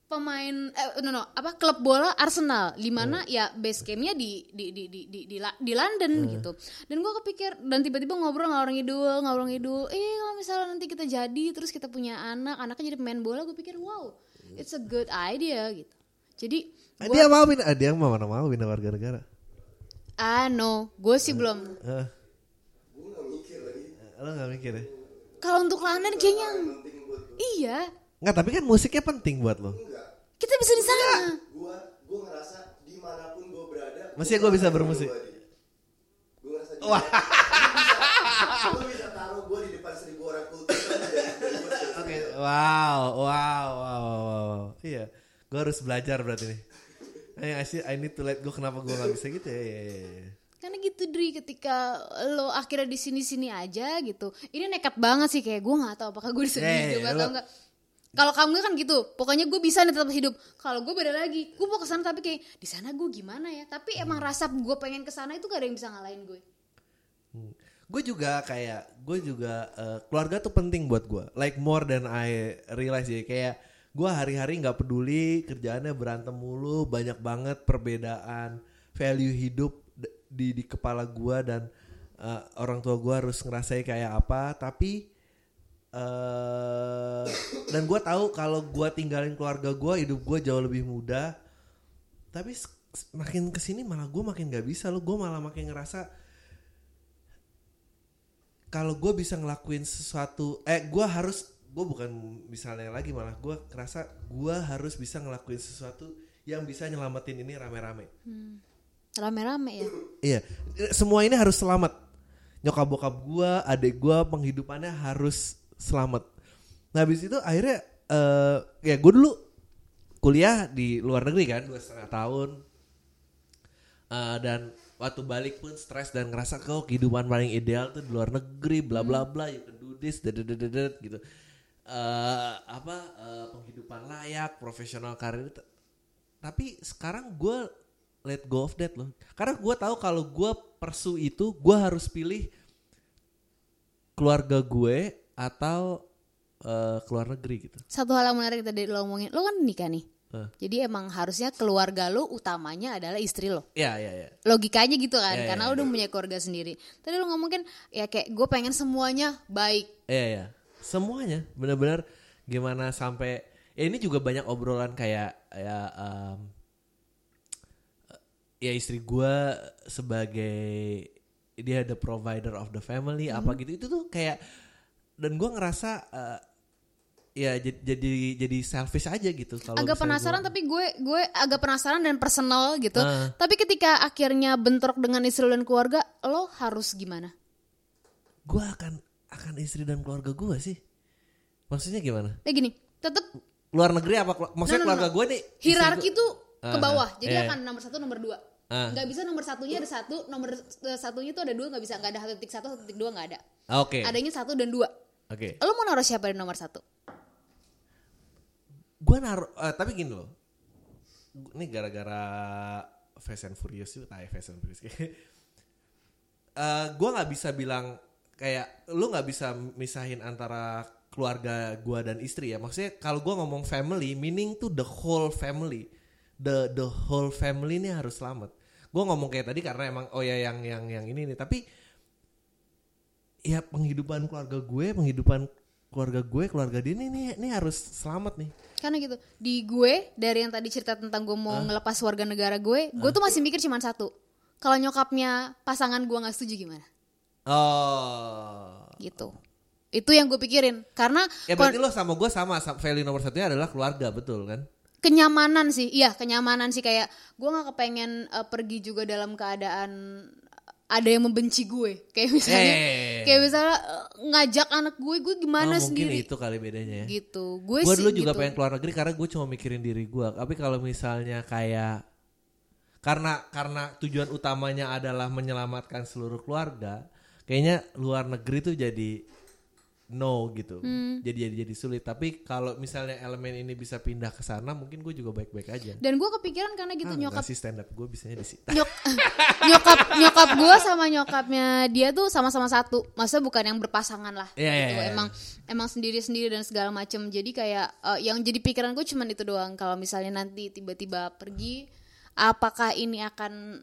pemain eh no no apa klub bola Arsenal di mana ya base campnya di di di di di, di, di London gitu. Dan gue kepikir dan tiba-tiba ngobrol ngalor ngidul ngalor ngidul eh kalau misalnya nanti kita jadi terus kita punya anak anaknya jadi pemain bola gue pikir wow it's a good idea gitu. Jadi Ah, dia mau pindah, ah, dia mau mana mau pindah warga negara. ah no gue sih belum. Eh, lo gak mikir ya? kalau untuk London kayaknya iya. Nggak, tapi kan musiknya penting buat lo. Kita bisa di sana Gua gua ngerasa di mana pun gua berada. Maksudnya gue bisa bermusik. Gue ngerasa. Wah. Gue bisa taruh gue di depan seribu orang kultur gua. Oke, wow, wow, wow, wow, wow. Iya, gue harus belajar berarti nih. Eh, I, see, I need to let go. Kenapa gue nggak bisa gitu ya? Iya, iya, iya. karena gitu Dri ketika lo akhirnya di sini sini aja gitu ini nekat banget sih kayak gue nggak tahu apakah gue bisa Eh, hidup atau lo- enggak kalau kamu kan gitu pokoknya gue bisa nih tetap hidup kalau gue beda lagi gue mau ke sana tapi kayak di sana gue gimana ya tapi emang rasa gue pengen ke sana itu gak ada yang bisa ngalahin gue Gue juga kayak, gue juga eh, keluarga tuh penting buat gue. Like more than I realize ya. Kayak gue hari-hari nggak peduli kerjaannya berantem mulu, banyak banget perbedaan value hidup di di kepala gue dan eh, orang tua gue harus ngerasain kayak apa. Tapi eh dan gue tahu kalau gue tinggalin keluarga gue, hidup gue jauh lebih mudah. Tapi makin ke sini malah gue makin nggak bisa lo, gue malah makin ngerasa kalau gue bisa ngelakuin sesuatu eh gue harus gue bukan misalnya lagi malah gue kerasa gue harus bisa ngelakuin sesuatu yang bisa nyelamatin ini rame-rame. Rame-rame ya? Iya. Semua ini harus selamat. Nyokap bokap gue adik gue penghidupannya harus selamat. Nah habis itu akhirnya eh ya gue dulu kuliah di luar negeri kan dua setengah tahun. Eh, dan waktu balik pun stres dan ngerasa kok kehidupan paling ideal tuh di luar negeri bla bla bla you can do this dadadadadad, gitu. Eh apa eh, penghidupan layak profesional karir tapi sekarang gue let go of that loh. Karena gue tahu kalau gue persu itu gue harus pilih keluarga gue atau eh, keluar negeri gitu satu hal yang menarik tadi lo ngomongin lo kan nikah nih Eh. Jadi emang harusnya keluarga lu utamanya adalah istri lo. Iya iya iya. Logikanya gitu kan, Iya, karena iya, lu udah punya keluarga sendiri. Tadi lu ngomong kan, ya kayak gue pengen semuanya baik. Iya iya. Semuanya benar-benar gimana sampai ya ini juga banyak obrolan kayak ya em, ya istri gua sebagai dia the provider of the family apa Hmm. gitu itu tuh kayak dan gua ngerasa eh, ya jadi jadi selfish aja gitu kalau agak penasaran gua- tapi gue gue agak penasaran dan personal gitu. Ah. Tapi ketika akhirnya bentrok dengan istri dan keluarga, lo harus gimana? gua akan akan istri dan keluarga gua sih maksudnya gimana Kayak gini, tetap luar negeri apa maksudnya No, no, no, keluarga no. gue nih hierarki gua- tuh ke Ah, bawah. Jadi iya. akan nomor satu, nomor dua. Ah. Nggak bisa nomor satunya ada satu, nomor eh, satunya tuh ada dua nggak bisa, nggak ada satu titik satu, satu titik dua nggak ada. Ah, oke Adanya satu dan dua. Oke. Lo mau naruh siapa di nomor satu? gue naruh eh, tapi gini loh. Ini gara-gara Fast and Furious itu tai Fast and Furious. Kayak [laughs] Eh, gue nggak bisa bilang kayak lu nggak bisa misahin antara keluarga gue dan istri ya. Maksudnya kalau gue ngomong family meaning tuh the whole family. The the whole family ini harus selamat. Gue ngomong kayak tadi karena emang oh ya yang yang yang ini nih. Tapi ya penghidupan keluarga gue penghidupan keluarga gue keluarga dia ini nih, ini harus selamat nih Karena gitu, di gue dari yang tadi cerita tentang gue mau ngelepas warga negara gue, gue tuh masih mikir cuma satu. Kalau nyokapnya pasangan gue nggak setuju gimana? oh Gitu. Itu yang gue pikirin. Karena Ya berarti lo sama gue sama, sa- value nomor satunya adalah keluarga betul kan? kenyamanan sih iya kenyamanan sih kayak gue nggak kepengen eh, pergi juga dalam keadaan ada yang membenci gue kayak misalnya Eh. kayak misalnya eh, ngajak anak gue gue gimana oh, mungkin sendiri itu kali bedanya ya. gitu gue Gue sih dulu juga gitu. pengen keluar negeri karena gue cuma mikirin diri gue. Tapi kalau misalnya kayak karena karena tujuan utamanya adalah menyelamatkan seluruh keluarga, kayaknya luar negeri tuh jadi no gitu. Hmm. Jadi jadi jadi sulit. Tapi kalau misalnya elemen ini bisa pindah ke sana, mungkin gue juga baik-baik aja. dan gue kepikiran karena gitu Ah, nyokap ngasih stand up gue bisanya di situ. nyok [laughs] nyokap nyokap gue sama nyokapnya dia tuh sama-sama satu maksudnya bukan yang berpasangan lah Iya, iya, gitu. iya. emang emang sendiri-sendiri dan segala macem jadi kayak eh, yang jadi pikiran gue cuman itu doang kalau misalnya nanti tiba-tiba pergi apakah ini akan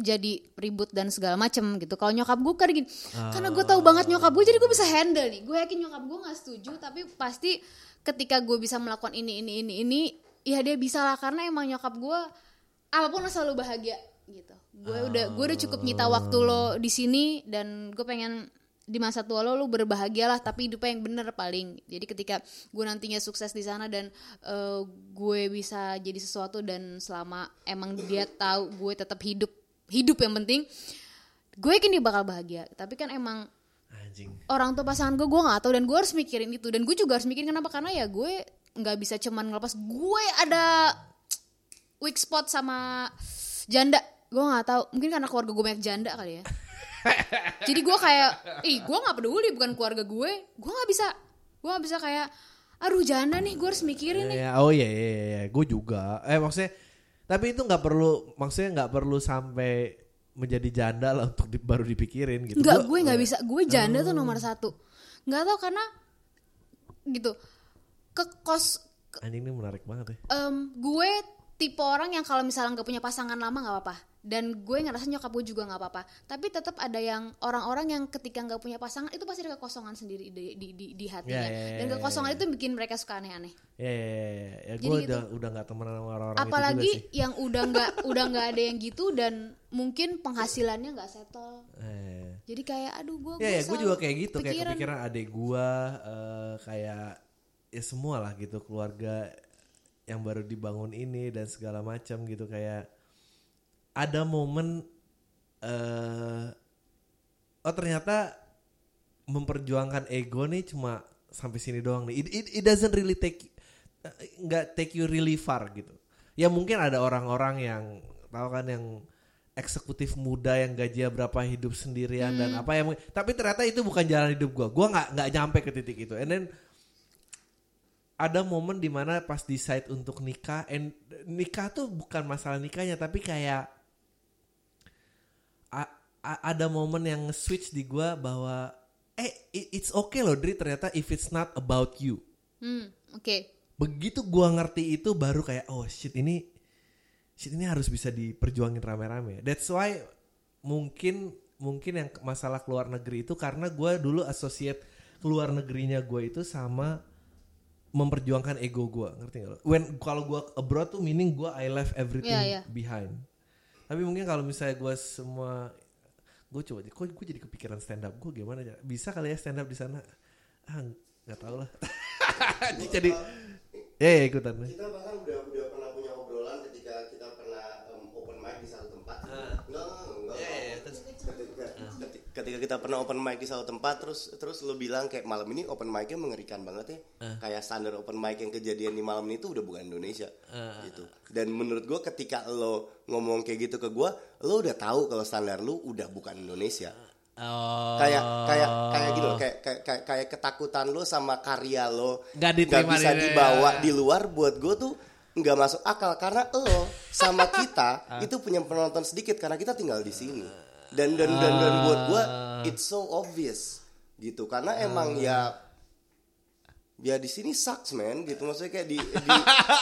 jadi ribut dan segala macem gitu. Kalau nyokap gue kan gini karena gue tahu banget nyokap gue jadi gue bisa handle nih. Gue yakin nyokap gue nggak setuju tapi pasti ketika gue bisa melakukan ini ini ini ini ya dia bisa lah karena emang nyokap gue apa pun selalu bahagia gitu. Gue udah gue udah cukup nyita waktu lo di sini dan gue pengen di masa tua lo lo berbahagia lah tapi hidupnya yang bener paling. Jadi ketika gue nantinya sukses di sana dan eh, gue bisa jadi sesuatu dan selama emang dia tahu gue tetap hidup hidup yang penting gue yakin dia bakal bahagia. Tapi kan emang Anjing. orang tua pasangan gue gue nggak tahu dan gue harus mikirin itu. Dan gue juga harus mikirin kenapa? Karena ya gue nggak bisa cuman ngelepas. Gue ada weak spot sama janda. Gue nggak tahu. Mungkin karena keluarga gue banyak janda kali ya. [laughs] Jadi gue kayak ih gue nggak peduli bukan keluarga gue. Gue nggak bisa. Gue nggak bisa kayak aduh janda nih gue harus mikirin nih. Ya, oh iya iya iya, gue juga. Eh maksudnya tapi itu nggak perlu maksudnya nggak perlu sampai menjadi janda lah untuk di- baru dipikirin gitu. Enggak, Gua- gue nggak bisa. Gue janda tuh nomor satu. Nggak tahu karena gitu. Ke kos Anjing ini menarik banget ya. em, gue tipe orang yang kalau misalnya nggak punya pasangan lama nggak apa-apa. Dan gue ngerasa nyokap gue juga nggak apa-apa. Tapi tetap ada yang orang-orang yang ketika nggak punya pasangan itu pasti ada kekosongan sendiri di di di, di hatinya. Ya, ya, ya, Dan ya, kekosongan itu bikin mereka suka aneh-aneh. Ya ya ya, ya. ya gue gitu. udah udah nggak temenan sama orang-orang itu juga Apalagi sih. yang udah nggak udah nggak ada yang gitu dan mungkin penghasilannya nggak settle. Eh. Jadi kayak aduh gue Ya ya gue juga kayak gitu kayak pikiran. kepikiran adik gue eh, kayak ya semua lah gitu keluarga yang baru dibangun ini dan segala macam gitu kayak ada momen eh oh ternyata memperjuangkan ego nih cuma sampai sini doang nih. It, it, it doesn't really take eh, nggak take you really far gitu. Ya mungkin ada orang-orang yang tahu kan yang eksekutif muda yang gajinya berapa hidup sendirian dan apa yang tapi ternyata itu bukan jalan hidup gua. Gua nggak nggak nyampe ke titik itu. And then ada momen di mana pas decide untuk nikah and nikah tuh bukan masalah nikahnya tapi kayak a- a- ada momen yang switch di gua bahwa eh it's okay loh Dri ternyata if it's not about you Hmm, oke. begitu gua ngerti itu baru kayak oh shit ini shit ini harus bisa diperjuangin rame-rame that's why mungkin mungkin yang masalah keluar negeri itu karena gua dulu associate keluar negerinya gue itu sama memperjuangkan ego gua ngerti gak lo? When kalau gua abroad tuh meaning gua I left everything Iya, iya. behind. Tapi mungkin kalau misalnya gua semua gue coba kok gue jadi kepikiran stand up gue gimana ya bisa kali ya stand up di sana ah nggak tahu lah [laughs] jadi ya ya ikutan Kita bahkan udah ketika kita pernah open mic di satu tempat terus terus lu bilang kayak malam ini open mic-nya mengerikan banget ya. Ah. Kayak standar open mic yang kejadian di malam itu udah bukan Indonesia Ah. gitu. Dan menurut gua ketika lo ngomong kayak gitu ke gua, lo udah tahu kalau standar lu udah bukan Indonesia. oh kayak kayak kayak gitu loh, kayak kayak kayak, kayak ketakutan lo sama karya lo Nggak bisa di- dibawa di luar buat gue tuh nggak masuk akal karena lo sama [laughs] kita Ah. itu punya penonton sedikit karena kita tinggal di sini dan dan dan dan buat gue Ah. it's so obvious gitu karena emang ya ya di sini sucks man gitu maksudnya kayak di di,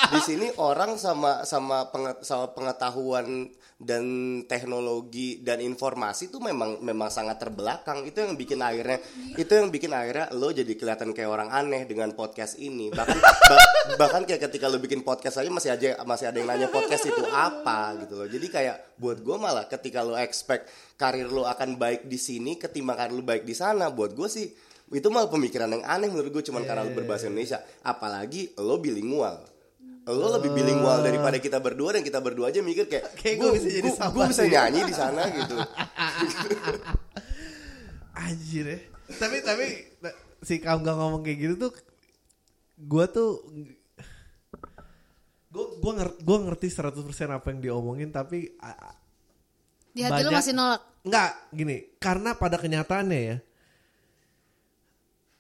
di sini orang sama sama penget- sama pengetahuan dan teknologi dan informasi itu memang memang sangat terbelakang. Itu yang bikin akhirnya itu yang bikin akhirnya lo jadi kelihatan kayak orang aneh dengan podcast ini. Bahkan ba- bahkan kayak ketika lo bikin podcast aja masih aja masih ada yang nanya podcast itu apa gitu loh. Jadi kayak buat gue malah ketika lo expect karir lo akan baik di sini ketimbang karir lo baik di sana buat gue sih itu malah pemikiran yang aneh menurut gue cuman karena lo berbahasa Indonesia. Apalagi lo bilingual lo lebih bilingual daripada kita berdua dan kita berdua aja mikir kayak Kayak gue gua bisa jadi gue sama bisa sih." nyanyi di sana [laughs] gitu anjir ya tapi tapi si kamu gak ngomong kayak gitu tuh gue tuh gue gue ngerti gue ngerti 100% apa yang diomongin tapi Di hati Banyak- masih nolak. Enggak, gini, karena pada kenyataannya ya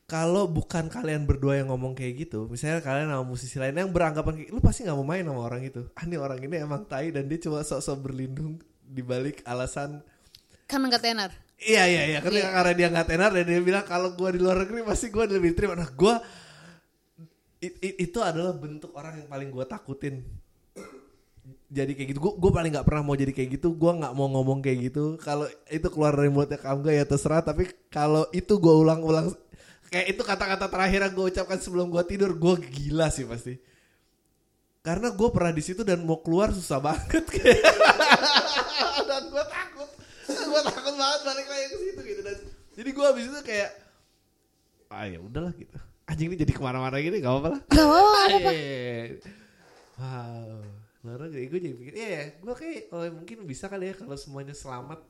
kalau bukan kalian berdua yang ngomong kayak gitu, misalnya kalian sama musisi lain yang beranggapan kayak lu pasti nggak mau main sama orang itu. Ah, ini orang ini emang tai dan dia cuma sok-sok berlindung di balik alasan Kan nggak tenar. Iya iya iya ketika Iya. karena dia nggak tenar dan dia bilang kalau gua di luar negeri pasti gua lebih terima. Nah gua it- it- itu adalah bentuk orang yang paling gua takutin. Jadi kayak gitu, gua, gua paling nggak pernah mau jadi kayak gitu. Gua nggak mau ngomong kayak gitu. Kalau itu keluar dari mulutnya kamu ya terserah. Tapi kalau itu gua ulang-ulang, kayak itu kata-kata terakhir yang gua ucapkan sebelum gua tidur, gua gila sih pasti. Karena gue pernah di situ dan mau keluar susah banget [laughs] kayak. dan gue takut, gue takut banget balik lagi ke situ gitu dan jadi gue habis itu kayak, ah ya udahlah gitu. Anjing ini jadi ke mana-mana gini gak apa-apa lah. Gak apa-apa, gak apa-apa. Iya. Wow. Negeri gue jadi pikir, iya ya, gue kayak oh, mungkin bisa kali ya kalau semuanya selamat.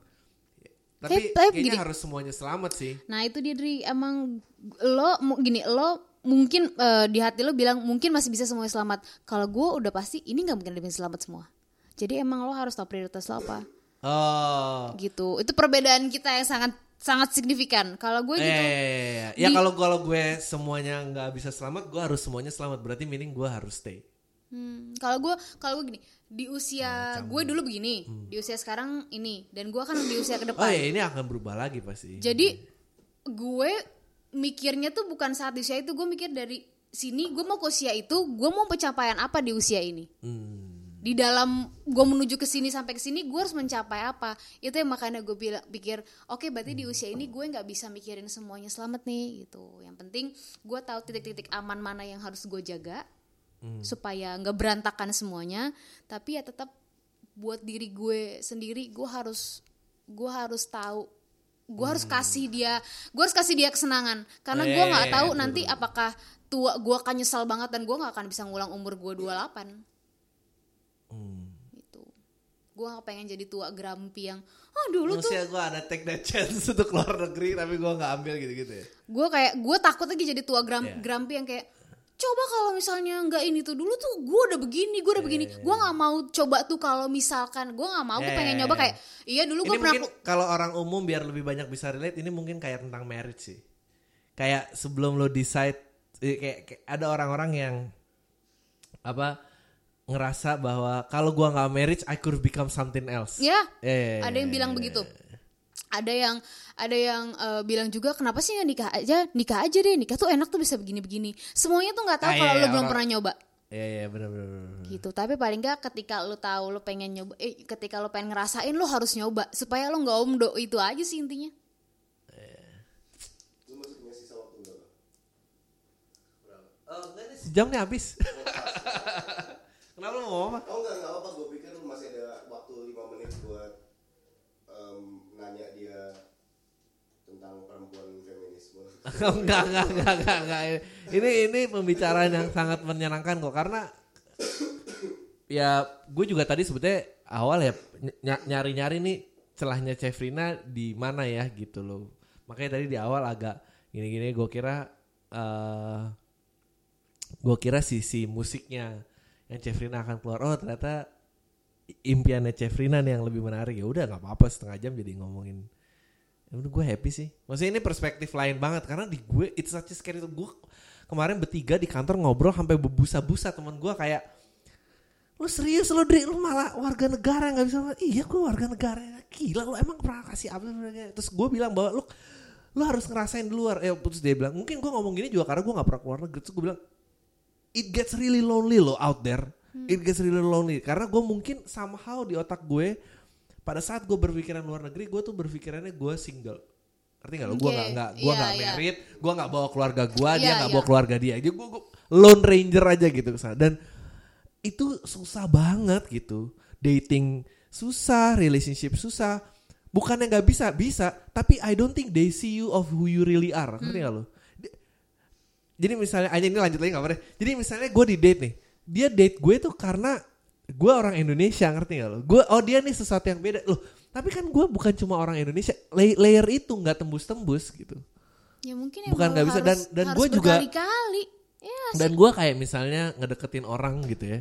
Tapi Tapi- tapi kayaknya gini. harus semuanya selamat sih. Nah itu dia Dri emang lo gini lo mungkin eh, di hati lo bilang mungkin masih bisa semuanya selamat. Kalau gue udah pasti ini nggak mungkin lebih selamat semua. Jadi emang lo harus tahu prioritas lo apa Oh. gitu. Itu perbedaan kita yang sangat sangat signifikan. Kalau gue gitu. Eh, ya Di- kalau kalau gue semuanya nggak bisa selamat, gue harus semuanya selamat. Berarti meaning gue harus stay. Hmm, kalau gue kalau gue gini di usia gue dulu begini, di usia sekarang ini dan gue kan di usia ke Oh depan. ya ini akan berubah lagi pasti. Jadi gue mikirnya tuh bukan saat di usia itu, gue mikir dari sini gue mau ke usia itu, gue mau pencapaian apa di usia ini. Hmm. Di dalam gue menuju ke sini sampai ke sini, gue harus mencapai apa? Itu yang makanya gue pikir, oke berarti di usia ini gue nggak bisa mikirin semuanya selamat nih gitu. Yang penting gue tahu titik-titik aman mana yang harus gue jaga supaya nggak berantakan semuanya. Tapi ya tetap buat diri gue sendiri, gue harus gue harus tahu. Gue harus kasih dia gue harus kasih dia kesenangan. Karena gue nggak Eh, tahu betul, nanti apakah tua gue akan nyesal banget dan gue nggak akan bisa ngulang umur gue 28 Hmm. gitu. Gue gak pengen jadi tua grumpy yang ah dulu tuh. Manusia gue ada take that chance [laughs] untuk keluar negeri tapi gue nggak ambil gitu-gitu ya. gue kayak gue takut lagi jadi tua gram, Iya. grumpy yang kayak coba kalau misalnya nggak ini tuh dulu tuh gue udah begini gue udah begini gue nggak mau coba tuh kalau misalkan gue nggak mau gue Iya, pengen iya, nyoba iya. kayak iya dulu gue pernah kalau orang umum biar lebih banyak bisa relate ini mungkin kayak tentang marriage sih. Kayak sebelum lo decide kayak, kayak ada orang-orang yang apa ngerasa bahwa kalau gua nggak marriage I could become something else. ya Eh, ada yang bilang begitu ada yang ada yang eh, bilang juga kenapa sih nggak nikah aja nikah aja deh nikah tuh enak tuh bisa begini-begini semuanya tuh nggak tahu Ah, iya, kalau iya, lu belum orang- pernah nyoba Iya iya benar benar. gitu tapi paling nggak ketika lu tahu lu pengen nyoba eh ketika lu pengen ngerasain lu harus nyoba supaya lu nggak omdo itu aja sih intinya? Oh, nih sejam nih habis. [laughs] Kenapa lu mau ngomong apa? Oh enggak, enggak apa-apa. Gue pikir lu masih ada waktu 5 menit buat em, nanya dia tentang perempuan feminisme. [laughs] enggak, enggak, enggak, enggak, enggak. Ini ini pembicaraan yang sangat menyenangkan kok karena ya gue juga tadi sebetulnya awal ya ny- nyari-nyari nih celahnya Cefrina di mana ya gitu loh. Makanya tadi di awal agak gini-gini gue kira eh gue kira sisi musiknya yang Cefrina akan keluar. Oh ternyata impiannya Cefrina nih yang lebih menarik ya udah nggak apa-apa setengah jam jadi ngomongin ya udah gue happy sih. Maksudnya ini perspektif lain banget karena di gue it's such a scary gue kemarin bertiga di kantor ngobrol sampai berbusa-busa teman gue kayak lu serius lu Dri? Lu malah warga negara nggak bisa iya gue warga negara. Gila lu emang pernah kasih apa terus gue bilang bahwa lu lu harus ngerasain di luar. Eh terus dia bilang mungkin gue ngomong gini juga karena gue nggak pernah keluar negeri. Terus gue bilang it gets really lonely loh out there. It gets really lonely. Karena gue mungkin somehow di otak gue pada saat gue berpikiran luar negeri gue tuh berpikirannya gue single. Ngerti nggak lo? Gue Oke, nggak nggak gue nggak iya. married gue nggak bawa keluarga gue dia Iya, nggak iya. bawa keluarga dia. Jadi gue, gue lone ranger aja gitu ke sana dan itu susah banget gitu. Dating susah relationship susah. Bukannya nggak bisa bisa. Tapi I don't think they see you of who you really are. Ngerti nggak lo? Di- jadi misalnya aja ini lanjut lagi nggak apa-apa deh. jadi misalnya gue di date nih. Dia date gue tuh karena gue orang Indonesia ngerti gak lo? Gue oh dia nih sesuatu yang beda. Loh tapi kan gue bukan cuma orang Indonesia. Lay- layer itu nggak tembus-tembus gitu. Ya mungkin Bukan nggak bisa, dan- dan gua juga- berkali-kali. Ya dan gue kayak misalnya ngedeketin orang gitu ya.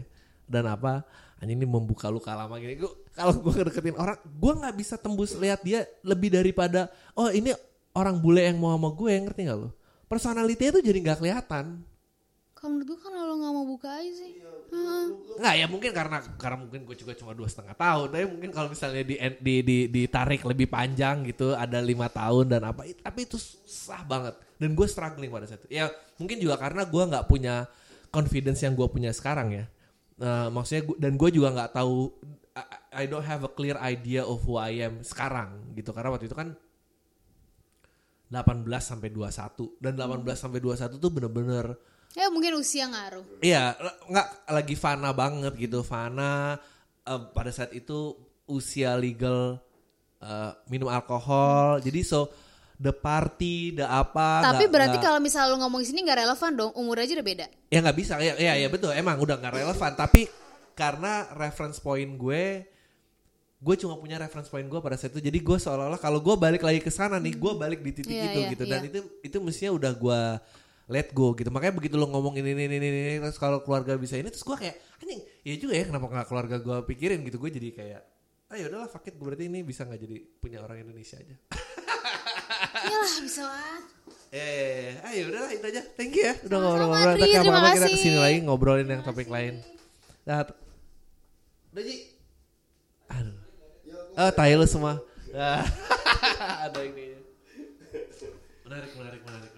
Dan apa? Ini membuka luka lama gini. Gue kalau gue ngedeketin orang gue nggak bisa tembus lihat dia lebih daripada oh ini orang bule yang mau sama gue ngerti gak lo? Personalitinya tuh jadi nggak kelihatan kalau menurut gue kan lo nggak mau buka aja sih. Heeh. nggak ya mungkin karena karena mungkin gue juga cuma dua setengah tahun tapi mungkin kalau misalnya di, di di ditarik lebih panjang gitu ada lima tahun dan apa tapi itu susah banget. Dan gue struggling pada saat itu. Ya mungkin juga karena gue nggak punya confidence yang gue punya sekarang ya. Nah, maksudnya gua, dan gue juga nggak tahu I, I don't have a clear idea of who I am sekarang gitu. Karena waktu itu kan 18 sampai 21 dan 18 sampai 21 tuh bener-bener ya mungkin usia ngaruh Iya, nggak lagi fana banget gitu, fana eh, pada saat itu usia legal eh, minum alkohol. Jadi so the party, the apa. tapi nggak- berarti kalau misalnya lo ngomong di sini nggak relevan dong umur aja udah beda ya nggak bisa, ya, ya, ya betul. Emang udah nggak relevan. Tapi karena reference point gue, gue cuma punya reference point gue pada saat itu. Jadi gue seolah-olah kalau gue balik lagi ke sana nih, gue balik di titik Iya, itu iya, gitu. Dan iya. itu itu mestinya udah gue let go gitu. Makanya begitu lo ngomong ini ini ini, ini, terus kalau keluarga bisa ini, terus gue kayak anjing, ya juga ya kenapa nggak keluarga gue pikirin gitu. Gue jadi kayak, ah yaudahlah fuck it, gue berarti ini bisa nggak jadi punya orang Indonesia aja. [laughs] Iyalah bisa lah Eh, ayo udahlah itu aja. Thank you ya. Udah ngobrol-ngobrol. Tapi apa-apa kita ke sini lagi ngobrolin yang topik lain. Nah, udah Ji. Aduh. Oh, tai lu semua. Ah, [laughs] Ada ini. Menarik, menarik, menarik.